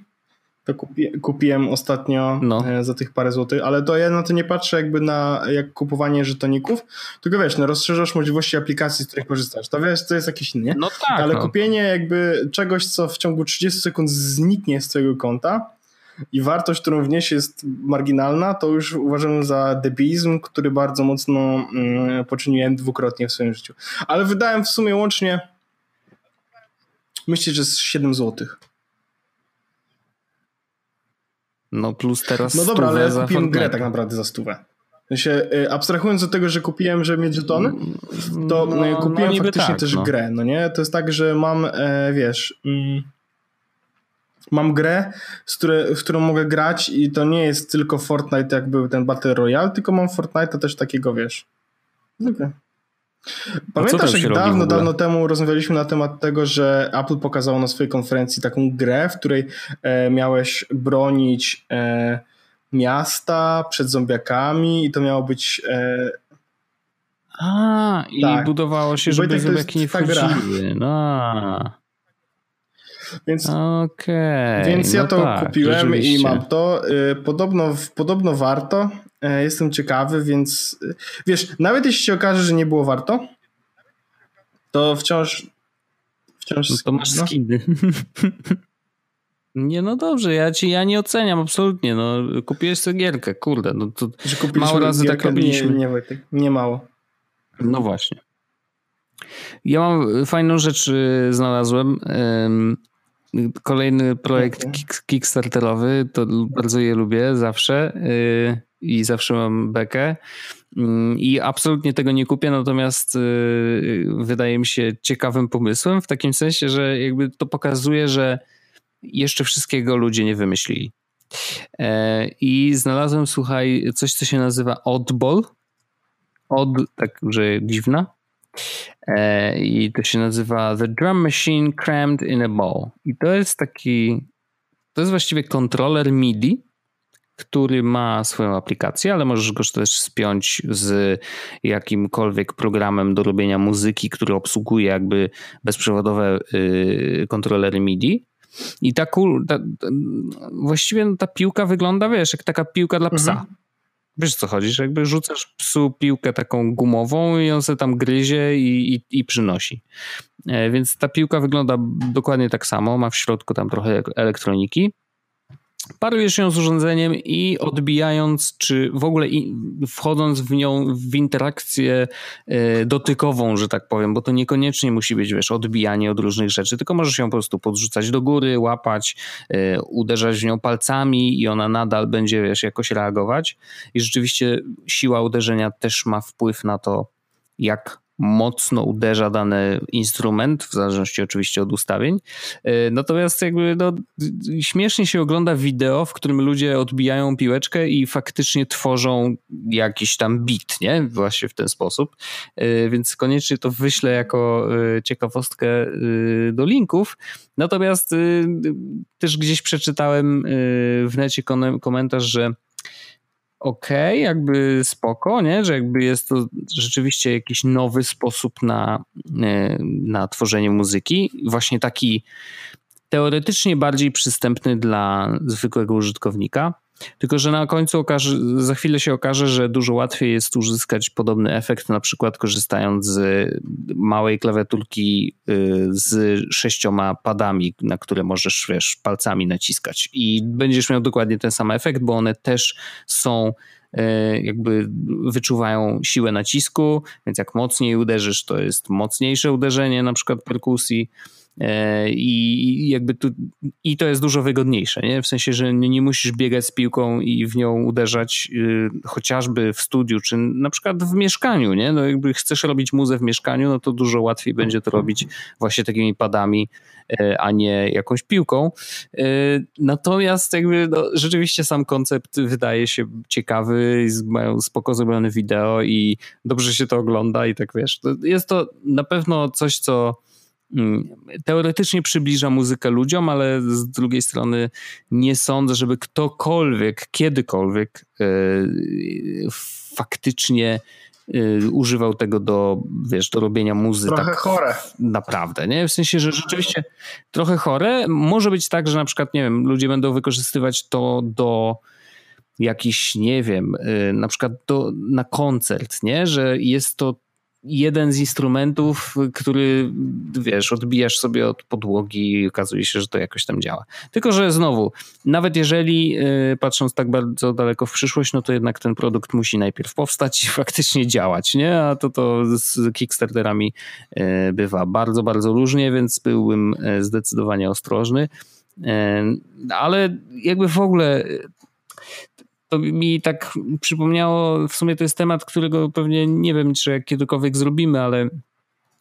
to kupi, kupiłem ostatnio no. E, za tych parę złotych, ale to ja na to nie patrzę jakby na jak kupowanie żetoników, tylko wiesz, no rozszerzasz możliwości aplikacji, z których korzystasz. To wiesz, to jest jakieś inne. No tak. Ale no. kupienie jakby czegoś, co w ciągu 30 sekund zniknie z twojego konta, i wartość, którą wniesie jest marginalna, to już uważam za debilizm, który bardzo mocno mm, poczyniłem dwukrotnie w swoim życiu. Ale wydałem w sumie łącznie myślę, że z 7 zł. No plus teraz No dobra, ale ja kupiłem grę tak naprawdę za stówę. W sensie, y, abstrahując od tego, że kupiłem, że mieć żetony, to no, no kupiłem no, faktycznie tak, też no. grę, no nie? To jest tak, że mam, e, wiesz... Mm, mam grę, z które, w którą mogę grać i to nie jest tylko Fortnite, jak był ten Battle Royale, tylko mam Fortnite'a też takiego, wiesz. Okay. Pamiętasz, jak dawno, dawno temu rozmawialiśmy na temat tego, że Apple pokazało na swojej konferencji taką grę, w której e, miałeś bronić e, miasta przed zombiakami i to miało być... E, a, tak. i budowało się, żeby zombiaki nie wchodziły. No. Więc, okay, więc ja no to tak, kupiłem i mam to. Y, podobno, podobno warto. E, jestem ciekawy, więc y, wiesz, nawet jeśli się okaże, że nie było warto, to wciąż wciąż no to masz no. skiny. Nie, no dobrze, ja ci ja nie oceniam absolutnie. No, kupiłeś sobie gierkę, kurde. No to mało razy tak robiliśmy. Nie, nie, nie mało. No właśnie. Ja mam fajną rzecz y, znalazłem. Kolejny projekt kickstarterowy, to bardzo je lubię zawsze yy, i zawsze mam bekę. Yy, I absolutnie tego nie kupię, natomiast yy, wydaje mi się ciekawym pomysłem, w takim sensie, że jakby to pokazuje, że jeszcze wszystkiego ludzie nie wymyślili. Yy, I znalazłem, słuchaj, coś, co się nazywa Oddball. Od, tak, że dziwna. E, I to się nazywa The Drum Machine Crammed in a Ball. I to jest taki, to jest właściwie kontroler MIDI, który ma swoją aplikację, ale możesz go też spiąć z jakimkolwiek programem do robienia muzyki, który obsługuje jakby bezprzewodowe y, kontrolery MIDI. I ta, ta, ta właściwie ta piłka wygląda, wiesz, jak taka piłka dla psa. Mhm. Wiesz co chodzi, że jakby rzucasz psu piłkę taką gumową i on sobie tam gryzie i, i, i przynosi. E, więc ta piłka wygląda dokładnie tak samo, ma w środku tam trochę elektroniki parujesz ją z urządzeniem i odbijając, czy w ogóle wchodząc w nią w interakcję e, dotykową, że tak powiem, bo to niekoniecznie musi być, wiesz, odbijanie od różnych rzeczy, tylko możesz ją po prostu podrzucać do góry, łapać, e, uderzać w nią palcami i ona nadal będzie, wiesz, jakoś reagować. I rzeczywiście siła uderzenia też ma wpływ na to, jak mocno uderza dany instrument, w zależności oczywiście od ustawień. E, natomiast jakby no, śmiesznie się ogląda wideo, w którym ludzie odbijają piłeczkę i faktycznie tworzą jakiś tam beat, nie? Właśnie w ten sposób. E, więc koniecznie to wyślę jako e, ciekawostkę do linków. Natomiast też gdzieś przeczytałem w necie komentarz, że okej, okay, jakby spoko, nie? że jakby jest to rzeczywiście jakiś nowy sposób na, e, na tworzenie muzyki. Właśnie taki teoretycznie bardziej przystępny dla zwykłego użytkownika. Tylko, że na końcu okaże, za chwilę się okaże, że dużo łatwiej jest uzyskać podobny efekt, na przykład korzystając z małej klawiaturki y, z sześcioma padami, na które możesz wiesz, palcami naciskać. I będziesz miał dokładnie ten sam efekt, bo one też są y, jakby wyczuwają siłę nacisku, więc jak mocniej uderzysz, to jest mocniejsze uderzenie na przykład perkusji I jakby tu, i to jest dużo wygodniejsze, nie? W sensie, że nie, musisz biegać z piłką i w nią uderzać y, chociażby w studiu, czy na przykład w mieszkaniu, nie? No jakby chcesz robić muzę w mieszkaniu, no to dużo łatwiej będzie to robić właśnie takimi padami, e, a nie jakąś piłką. E, natomiast jakby no, rzeczywiście sam koncept wydaje się ciekawy, mają spoko zrobione wideo i dobrze się to ogląda i tak wiesz, to jest to na pewno coś, co teoretycznie przybliża muzykę ludziom, ale z drugiej strony nie sądzę, żeby ktokolwiek, kiedykolwiek e, faktycznie e, używał tego do, wiesz, do robienia muzyki. Trochę tak chore. Naprawdę, nie? W sensie, że rzeczywiście trochę chore. Może być tak, że na przykład, nie wiem, ludzie będą wykorzystywać to do jakiś, nie wiem, e, na przykład do, na koncert, nie? Że jest to jeden z instrumentów, który wiesz, odbijasz sobie od podłogi i okazuje się, że to jakoś tam działa. Tylko, że znowu, nawet jeżeli y, patrząc tak bardzo daleko w przyszłość, no to jednak ten produkt musi najpierw powstać i faktycznie działać, nie? A to to z Kickstarterami y, bywa bardzo, bardzo różnie, więc byłbym y, zdecydowanie ostrożny. Ale jakby w ogóle to mi tak przypomniało, w sumie to jest temat, którego pewnie nie wiem, czy kiedykolwiek zrobimy, ale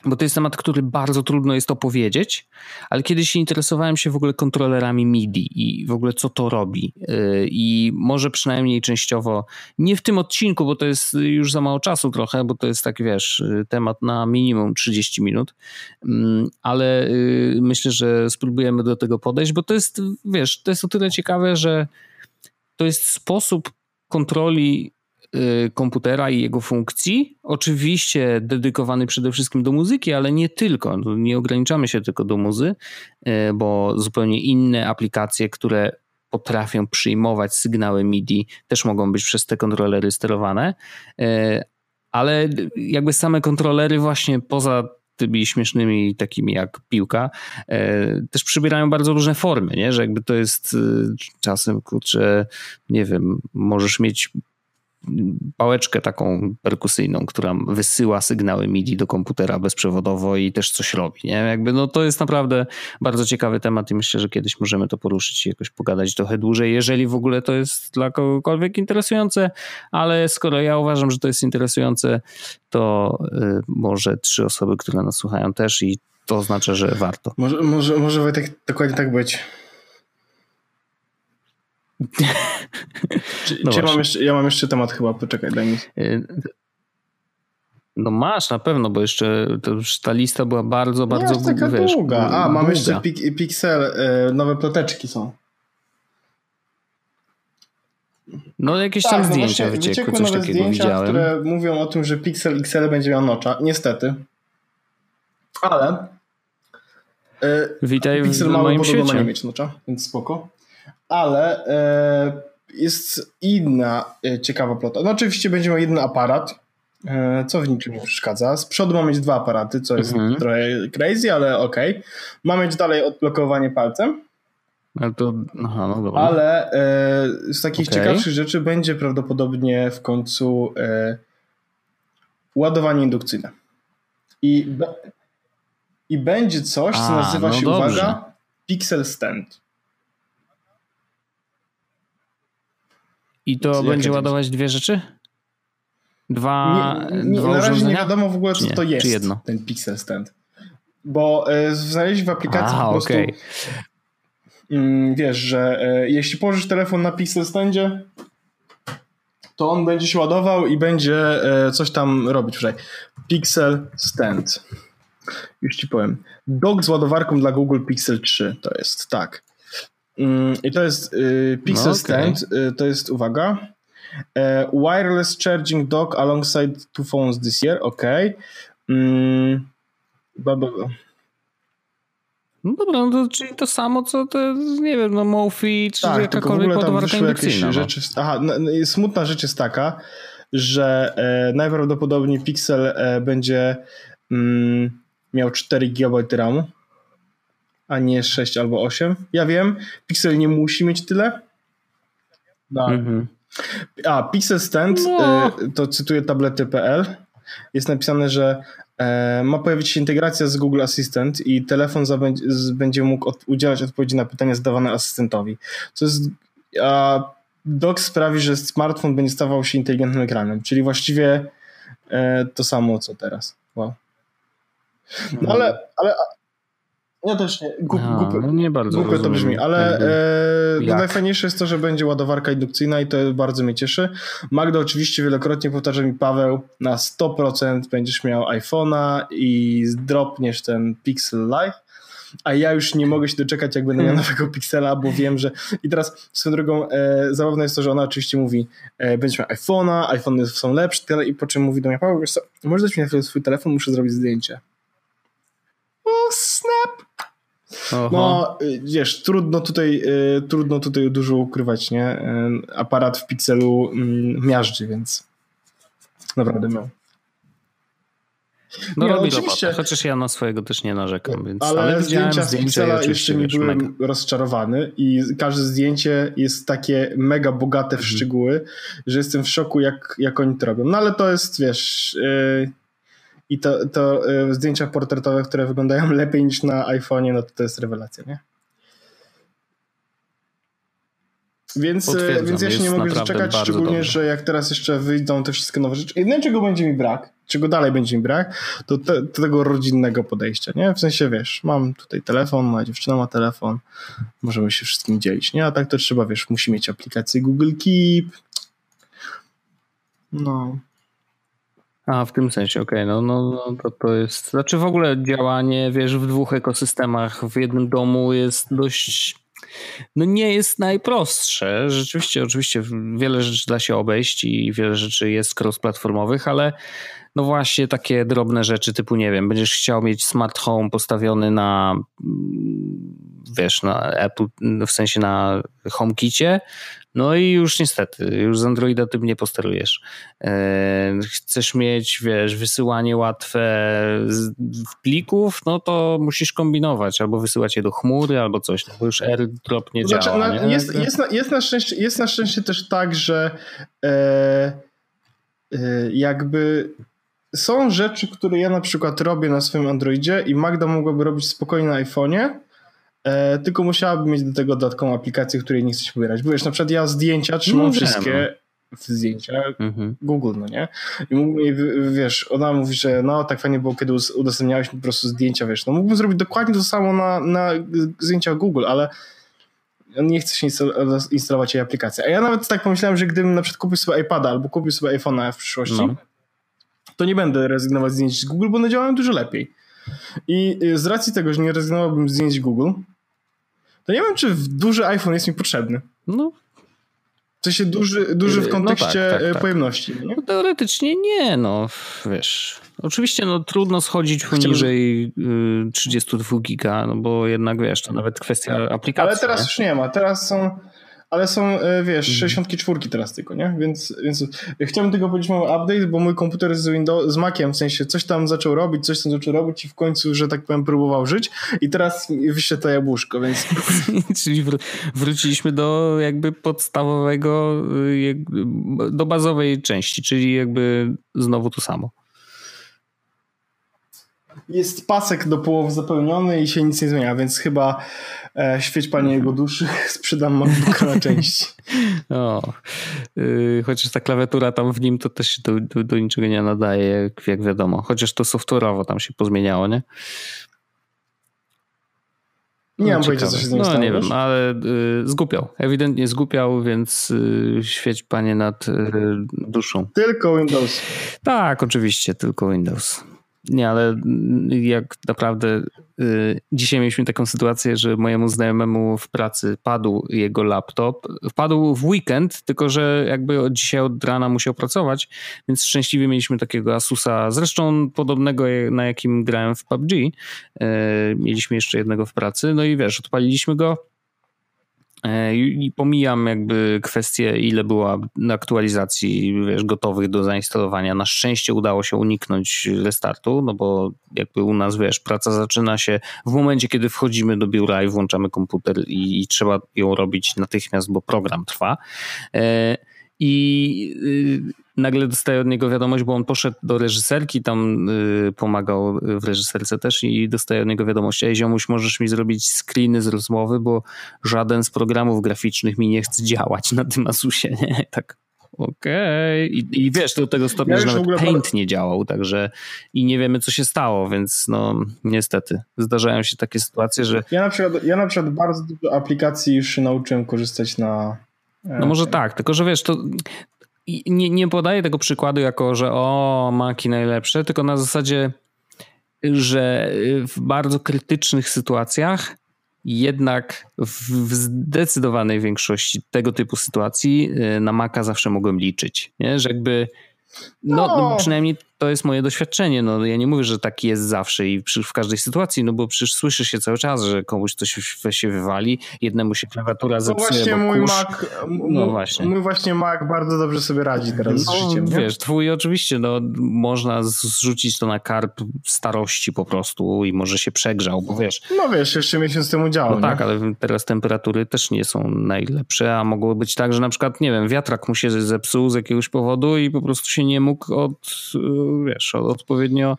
bo to jest temat, który bardzo trudno jest opowiedzieć, ale kiedyś interesowałem się w ogóle kontrolerami MIDI i w ogóle co to robi. Y, I może przynajmniej częściowo, nie w tym odcinku, bo to jest już za mało czasu trochę, bo to jest tak, wiesz, temat na minimum 30 minut, mm, ale y, myślę, że spróbujemy do tego podejść, bo to jest, wiesz, to jest o tyle ciekawe, że to jest sposób kontroli y, komputera i jego funkcji. Oczywiście dedykowany przede wszystkim do muzyki, ale nie tylko. No, nie ograniczamy się tylko do muzy, y, bo zupełnie inne aplikacje, które potrafią przyjmować sygnały MIDI, też mogą być przez te kontrolery sterowane. Y, ale jakby same kontrolery, właśnie poza tymi śmiesznymi, takimi jak piłka, e, też przybierają bardzo różne formy, nie? że jakby to jest e, czasem, kurczę, nie wiem, możesz mieć pałeczkę taką perkusyjną, która wysyła sygnały MIDI do komputera bezprzewodowo i też coś robi. Nie? Jakby no to jest naprawdę bardzo ciekawy temat i myślę, że kiedyś możemy to poruszyć i jakoś pogadać trochę dłużej, jeżeli w ogóle to jest dla kogokolwiek interesujące, ale skoro ja uważam, że to jest interesujące, to y, może trzy osoby, które nas słuchają też i to oznacza, że warto. Może, może, może Wojtek dokładnie tak być. Czy, no czy ja, mam jeszcze, ja mam jeszcze temat chyba, poczekaj, daj mi. Y, no masz na pewno, bo jeszcze ta lista była bardzo, bardzo Nie, taka wiesz, długa. A, mam jeszcze pik, Pixel, y, nowe ploteczki są. No jakieś tak, tam no zdjęcia wyciekły, coś takiego zdjęcia, widziałem. które mówią o tym, że Pixel XL będzie miał nocza. Niestety. Ale y, Witaj Pixel w moim świecie. nie mieć nocza, więc spoko ale e, jest inna e, ciekawa plota. No oczywiście będzie miał jeden aparat, e, co w niczym nie przeszkadza. Z przodu ma mieć dwa aparaty, co jest mhm. trochę crazy, ale okej. Okay. Ma mieć dalej odblokowanie palcem. Ale to, aha, no dobra. Ale e, z takich okay. ciekawszych rzeczy będzie prawdopodobnie w końcu e, ładowanie indukcyjne. I, be, I będzie coś, co A, nazywa no się, dobrze. uwaga, Pixel Stand. I to będzie ładować dwie rzeczy? Dwa, nie, nie, dwa Na razie nie wiadomo w ogóle, co nie, to jest, ten Pixel Stand. Bo e, znaleźli w aplikacji A, po prostu okay. mm, wiesz, że e, jeśli położysz telefon na Pixel Standzie, to on będzie się ładował i będzie e, coś tam robić. Wczoraj. Pixel Stand. Już ci powiem. Dock z ładowarką dla Google Pixel 3 to jest, tak. Mm, I to jest y, Pixel no, okay. Stand, y, to jest, uwaga, e, wireless charging dock alongside two phones this year, ok. Mm, no dobra, no to, czyli to samo, co te, nie wiem, no Mofi, czy tak, jakakolwiek ładowarka indukcyjna. No. Rzeczy, aha, no smutna rzecz jest taka, że e, najprawdopodobniej Pixel e, będzie mm, miał 4 GB RAMu a nie 6 albo 8. Ja wiem, Pixel nie musi mieć tyle. No. Mhm. A, Pixel Stand, no. Y, to cytuję tablety.pl, jest napisane, że e, ma pojawić się integracja z Google Assistant i telefon będzie mógł od, udzielać odpowiedzi na pytania zadawane asystentowi. Co jest, a dock sprawi, że smartfon będzie stawał się inteligentnym ekranem, czyli właściwie e, to samo co teraz. Wow. No, ale, ale ja też nie. Gup, no, no nie bardzo. Głupio to brzmi, ale e, no najfajniejsze jest to, że będzie ładowarka indukcyjna i to bardzo mnie cieszy. Magda oczywiście wielokrotnie powtarza mi Paweł, na 100% będziesz miał iPhone'a i zdropniesz ten Pixel Live a ja już nie mogę się doczekać, jak będę miał hmm. nowego Pixela, bo wiem, że... I teraz swoją drogą e, zabawne jest to, że ona oczywiście mówi, e, będziesz miał iPhone'a, iPhone są lepsze, tyle, i po czym mówi do mnie, Paweł, wiesz co, możesz dać mi na chwilę swój telefon, muszę zrobić zdjęcie. O, snap! No, wiesz, trudno tutaj, y, trudno tutaj dużo ukrywać, nie? Y, aparat w pikselu y, miażdży, więc naprawdę miał. No nie, robi oczywiście. Robotę, chociaż ja na swojego też nie narzekam. Więc, ale, ale zdjęcia z Pixela jeszcze nie byłem mega. rozczarowany i każde zdjęcie jest takie mega bogate w mhm. szczegóły, że jestem w szoku jak, jak oni to robią. No ale to jest, wiesz... Yy i to, to y, zdjęcia portretowe, które wyglądają lepiej niż na iPhone'ie, no to to jest rewelacja, nie? Więc, y, więc ja się nie mogę doczekać, szczególnie, że jak teraz jeszcze wyjdą te wszystkie nowe rzeczy. Jedyne, czego będzie mi brak, czego dalej będzie mi brak, to, te, to tego rodzinnego podejścia, nie? W sensie, wiesz, mam tutaj telefon, moja dziewczyna ma telefon, możemy się wszystkim dzielić, nie? A tak to trzeba, wiesz, musi mieć aplikację Google Keep. No. A, w tym sensie, okej, okay. no, no, no to, to jest, znaczy w ogóle działanie, wiesz, w dwóch ekosystemach w jednym domu jest dość, no nie jest najprostsze. Rzeczywiście, oczywiście wiele rzeczy da się obejść i wiele rzeczy jest cross-platformowych, ale no właśnie takie drobne rzeczy typu, nie wiem, będziesz chciał mieć smart home postawiony na wiesz, na Apple, w sensie na HomeKicie, no i już niestety, już z Androida tym nie posterujesz. E, chcesz mieć, wiesz, wysyłanie łatwe plików, no to musisz kombinować, albo wysyłać je do chmury, albo coś, no bo już AirDrop nie znaczy, działa. Na, nie? Jest, jest, na, jest, na szczęście, jest na szczęście też tak, że e, e, jakby są rzeczy, które ja na przykład robię na swoim Androidzie i Magda mogłaby robić spokojnie na iPhone'ie, E, tylko musiałaby mieć do tego dodatkową aplikację, której nie chce się pobierać. Bo wiesz, na przykład ja zdjęcia trzymam no, wszystkie w zdjęcia mhm. Google, no nie? I mógłbym, wiesz, ona mówi, że no tak fajnie było, kiedy udostępniałeś mi po prostu zdjęcia, wiesz, no mógłbym zrobić dokładnie to samo na, na zdjęciach Google, ale nie chce się instalować jej aplikacji. A ja nawet tak pomyślałem, że gdybym na przykład kupił sobie iPada albo kupił sobie iPhone'a w przyszłości, no. to nie będę rezygnować z zdjęć z Google, bo one działają dużo lepiej. I y, z racji tego, że nie rezygnowałbym z zdjęć Google, to nie wiem, czy duży iPhone jest mi potrzebny. No. W sensie duży, duży w kontekście no tak, tak, tak. pojemności. Nie? No, teoretycznie nie, no wiesz. Oczywiście no, trudno schodzić poniżej Chciałbym... 32 giga, no bo jednak wiesz, to nawet kwestia aplikacji. Ale teraz nie? już nie ma. Teraz są ale są, e, wiesz, 64 mhm. teraz tylko, nie? Więc, więc chciałbym tylko powiedzieć, 64 teraz tylko, nie? Więc, więc chciałbym tylko powiedzieć mały update, bo mój komputer z Windows, z Maciem, w sensie coś tam zaczął robić, coś tam zaczął robić i w końcu, że tak powiem, próbował żyć i teraz wyszedł to jabłuszko, więc... Czyli wr wróciliśmy do jakby podstawowego, y, do bazowej części, czyli jakby znowu to samo jest pasek do połowy zapełniony i się nic nie zmienia, więc chyba e, świeć panie jego duszy, sprzedam MacBooka na części. O, yy, chociaż ta klawiatura tam w nim to też się do, do, do niczego nie nadaje, jak, jak wiadomo. Chociaż to software'owo tam się pozmieniało, nie? Nie no, mam pojęcia, co się z nim No stało, nie wiem, ale y, zgupiał. Ewidentnie zgupiał, więc y, świeć panie nad y, duszą. Tylko Windows. Tak, oczywiście, tylko Windows. Nie, ale jak naprawdę y, dzisiaj mieliśmy taką sytuację, że mojemu znajomemu w pracy padł jego laptop. Wpadł w weekend, tylko że jakby od dzisiaj od rana musiał pracować, więc szczęśliwie mieliśmy takiego Asusa, zresztą podobnego na jakim grałem w PUBG. Y, mieliśmy jeszcze jednego w pracy, no i wiesz, odpaliliśmy go I pomijam jakby kwestię, ile była aktualizacji wiesz, gotowych do zainstalowania. Na szczęście udało się uniknąć restartu, no bo jakby u nas, wiesz, praca zaczyna się w momencie, kiedy wchodzimy do biura i włączamy komputer i, i trzeba ją robić natychmiast, bo program trwa. E, I y, nagle dostaję od niego wiadomość, bo on poszedł do reżyserki, tam y, pomagał w reżyserce też i dostaję od niego wiadomość, ej ziomuś, możesz mi zrobić screeny z rozmowy, bo żaden z programów graficznych mi nie chce działać na tym Asusie, nie? Tak, okej. Okay. I, I, wiesz, do tego stopnia, ja że nawet Paint nie działał, także i nie wiemy, co się stało, więc no niestety zdarzają się takie sytuacje, że... Ja na przykład, ja na przykład bardzo dużo aplikacji już nauczyłem korzystać na no może tak, tylko że wiesz, to nie, nie podaję tego przykładu jako, że o, maki najlepsze, tylko na zasadzie, że w bardzo krytycznych sytuacjach jednak w zdecydowanej większości tego typu sytuacji y, na maka zawsze mogłem liczyć. Nie? Że jakby no, no, no przynajmniej to jest moje doświadczenie. No, ja nie mówię, że tak jest zawsze i przy, w każdej sytuacji, no bo przecież słyszy się cały czas, że komuś coś się wywali, jednemu się klawiatura zepsuje, no właśnie mój kurz... Mac, no właśnie. Mój właśnie Mac bardzo dobrze sobie radzi teraz no, z życiem. Nie? Wiesz, twój oczywiście, no można zrzucić to na karp starości po prostu i może się przegrzał, bo wiesz. No wiesz, jeszcze miesiąc temu działał. No tak, ale teraz temperatury też nie są najlepsze, a mogło być tak, że na przykład, nie wiem, wiatrak mu się zepsuł z jakiegoś powodu i po prostu się nie mógł od wiesz, odpowiednio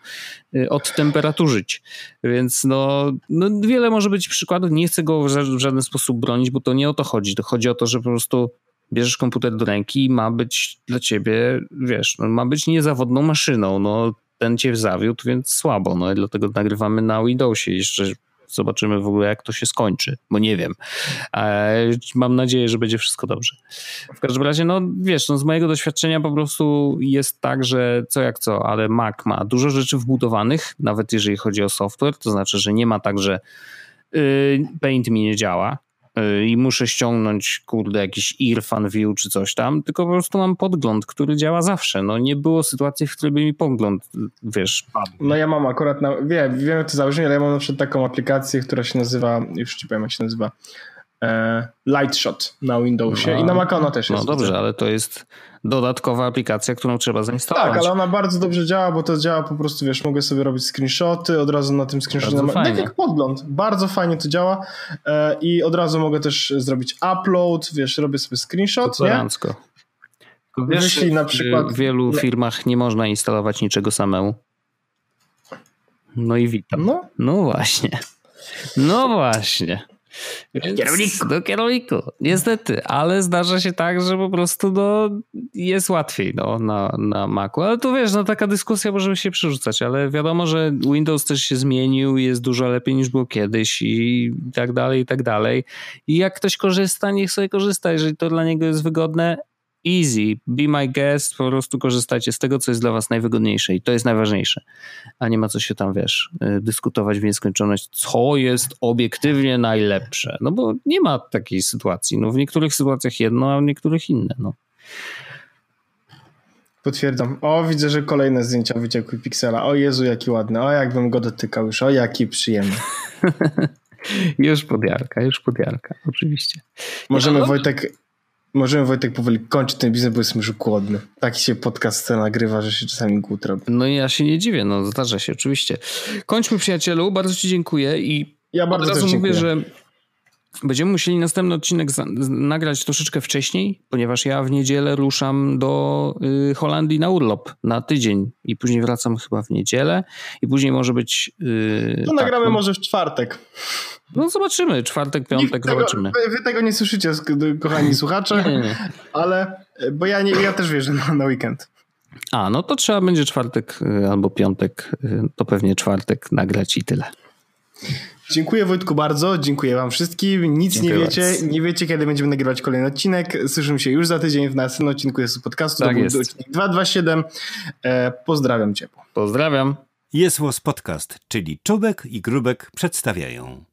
y, odtemperaturzyć. Więc no, no wiele może być przykładów. Nie chcę go w żaden sposób bronić, bo to nie o to chodzi. To chodzi o to, że po prostu bierzesz komputer do ręki i ma być dla ciebie, wiesz, no, ma być niezawodną maszyną. No, ten cię zawiódł, więc słabo. No i dlatego nagrywamy na Windowsie. Jeszcze Zobaczymy w ogóle, jak to się skończy, bo nie wiem. Mam nadzieję, że będzie wszystko dobrze. W każdym razie, no wiesz, no, z mojego doświadczenia po prostu jest tak, że co jak co, ale Mac ma dużo rzeczy wbudowanych, nawet jeżeli chodzi o software, to znaczy, że nie ma tak, że y, Paint mi nie działa, i muszę ściągnąć, kurde, jakiś Irfan View czy coś tam, tylko po prostu mam podgląd, który działa zawsze. No nie było sytuacji, w której by mi podgląd, wiesz, padł. No ja mam akurat, na, wiem, wiem to założenie, ale ja mam na przykład taką aplikację, która się nazywa, już ci powiem jak się nazywa, Lightshot na Windowsie no, i na Mac ona też no jest. No dobrze, ale to jest dodatkowa aplikacja, którą trzeba zainstalować. Tak, ale ona bardzo dobrze działa, bo to działa po prostu, wiesz, mogę sobie robić screenshoty, od razu na tym screenshotie. Bardzo tak jak podgląd. Bardzo fajnie to działa e, i od razu mogę też zrobić upload, wiesz, robię sobie screenshot, to nie? Wiesz, Jeśli na przykład... w wielu firmach nie można instalować niczego samemu. No i witam. No, no właśnie. No właśnie. Kierowniku. Do kierowniku, niestety, ale zdarza się tak, że po prostu no, jest łatwiej no, na, na Macu. Ale tu wiesz, no, taka dyskusja może się przerzucać, ale wiadomo, że Windows też się zmienił, jest dużo lepiej niż było kiedyś i tak dalej, i tak dalej. I jak ktoś korzysta, niech sobie korzysta, jeżeli to dla niego jest wygodne, easy, be my guest, po prostu korzystajcie z tego, co jest dla was najwygodniejsze i to jest najważniejsze. A nie ma co się tam, wiesz, y, dyskutować w nieskończoność, co jest obiektywnie najlepsze. No bo nie ma takiej sytuacji. No w niektórych sytuacjach jedno, a w niektórych inne, no. Potwierdzam. O, widzę, że kolejne zdjęcia wyciekły Pixela. O Jezu, jaki ładny. O, jakbym go dotykał już. O, jaki przyjemny. już podjarka, już podjarka, oczywiście. Możemy, no, Wojtek, możemy Wojtek powoli kończyć ten biznes, bo jestem już głodny. Tak się podcast nagrywa, że się czasami głód robi. No i ja się nie dziwię, no zdarza się oczywiście. Kończmy przyjacielu, bardzo ci dziękuję i ja bardzo od razu mówię, że Będziemy musieli następny odcinek nagrać troszeczkę wcześniej, ponieważ ja w niedzielę ruszam do y, Holandii na urlop na tydzień i później wracam chyba w niedzielę i później może być... Y, no tak, nagramy no, może w czwartek. No zobaczymy, czwartek, piątek, tego, zobaczymy. Wy tego nie słyszycie, kochani słuchacze, nie, nie. ale bo ja, nie, ja też wierzę na, na weekend. A, no to trzeba będzie czwartek y, albo piątek, to pewnie czwartek nagrać i tyle. Dziękuję Wojtku bardzo, dziękuję wam wszystkim. Nic Dziękuję nie wiecie, bardzo. nie wiecie kiedy będziemy nagrywać kolejny odcinek. Słyszymy się już za tydzień w następnym odcinku jest podcastu. Tak to jest. odcinek 227. E, pozdrawiam cię. Pozdrawiam. Jest Was Podcast, czyli Czubek i Grubek przedstawiają.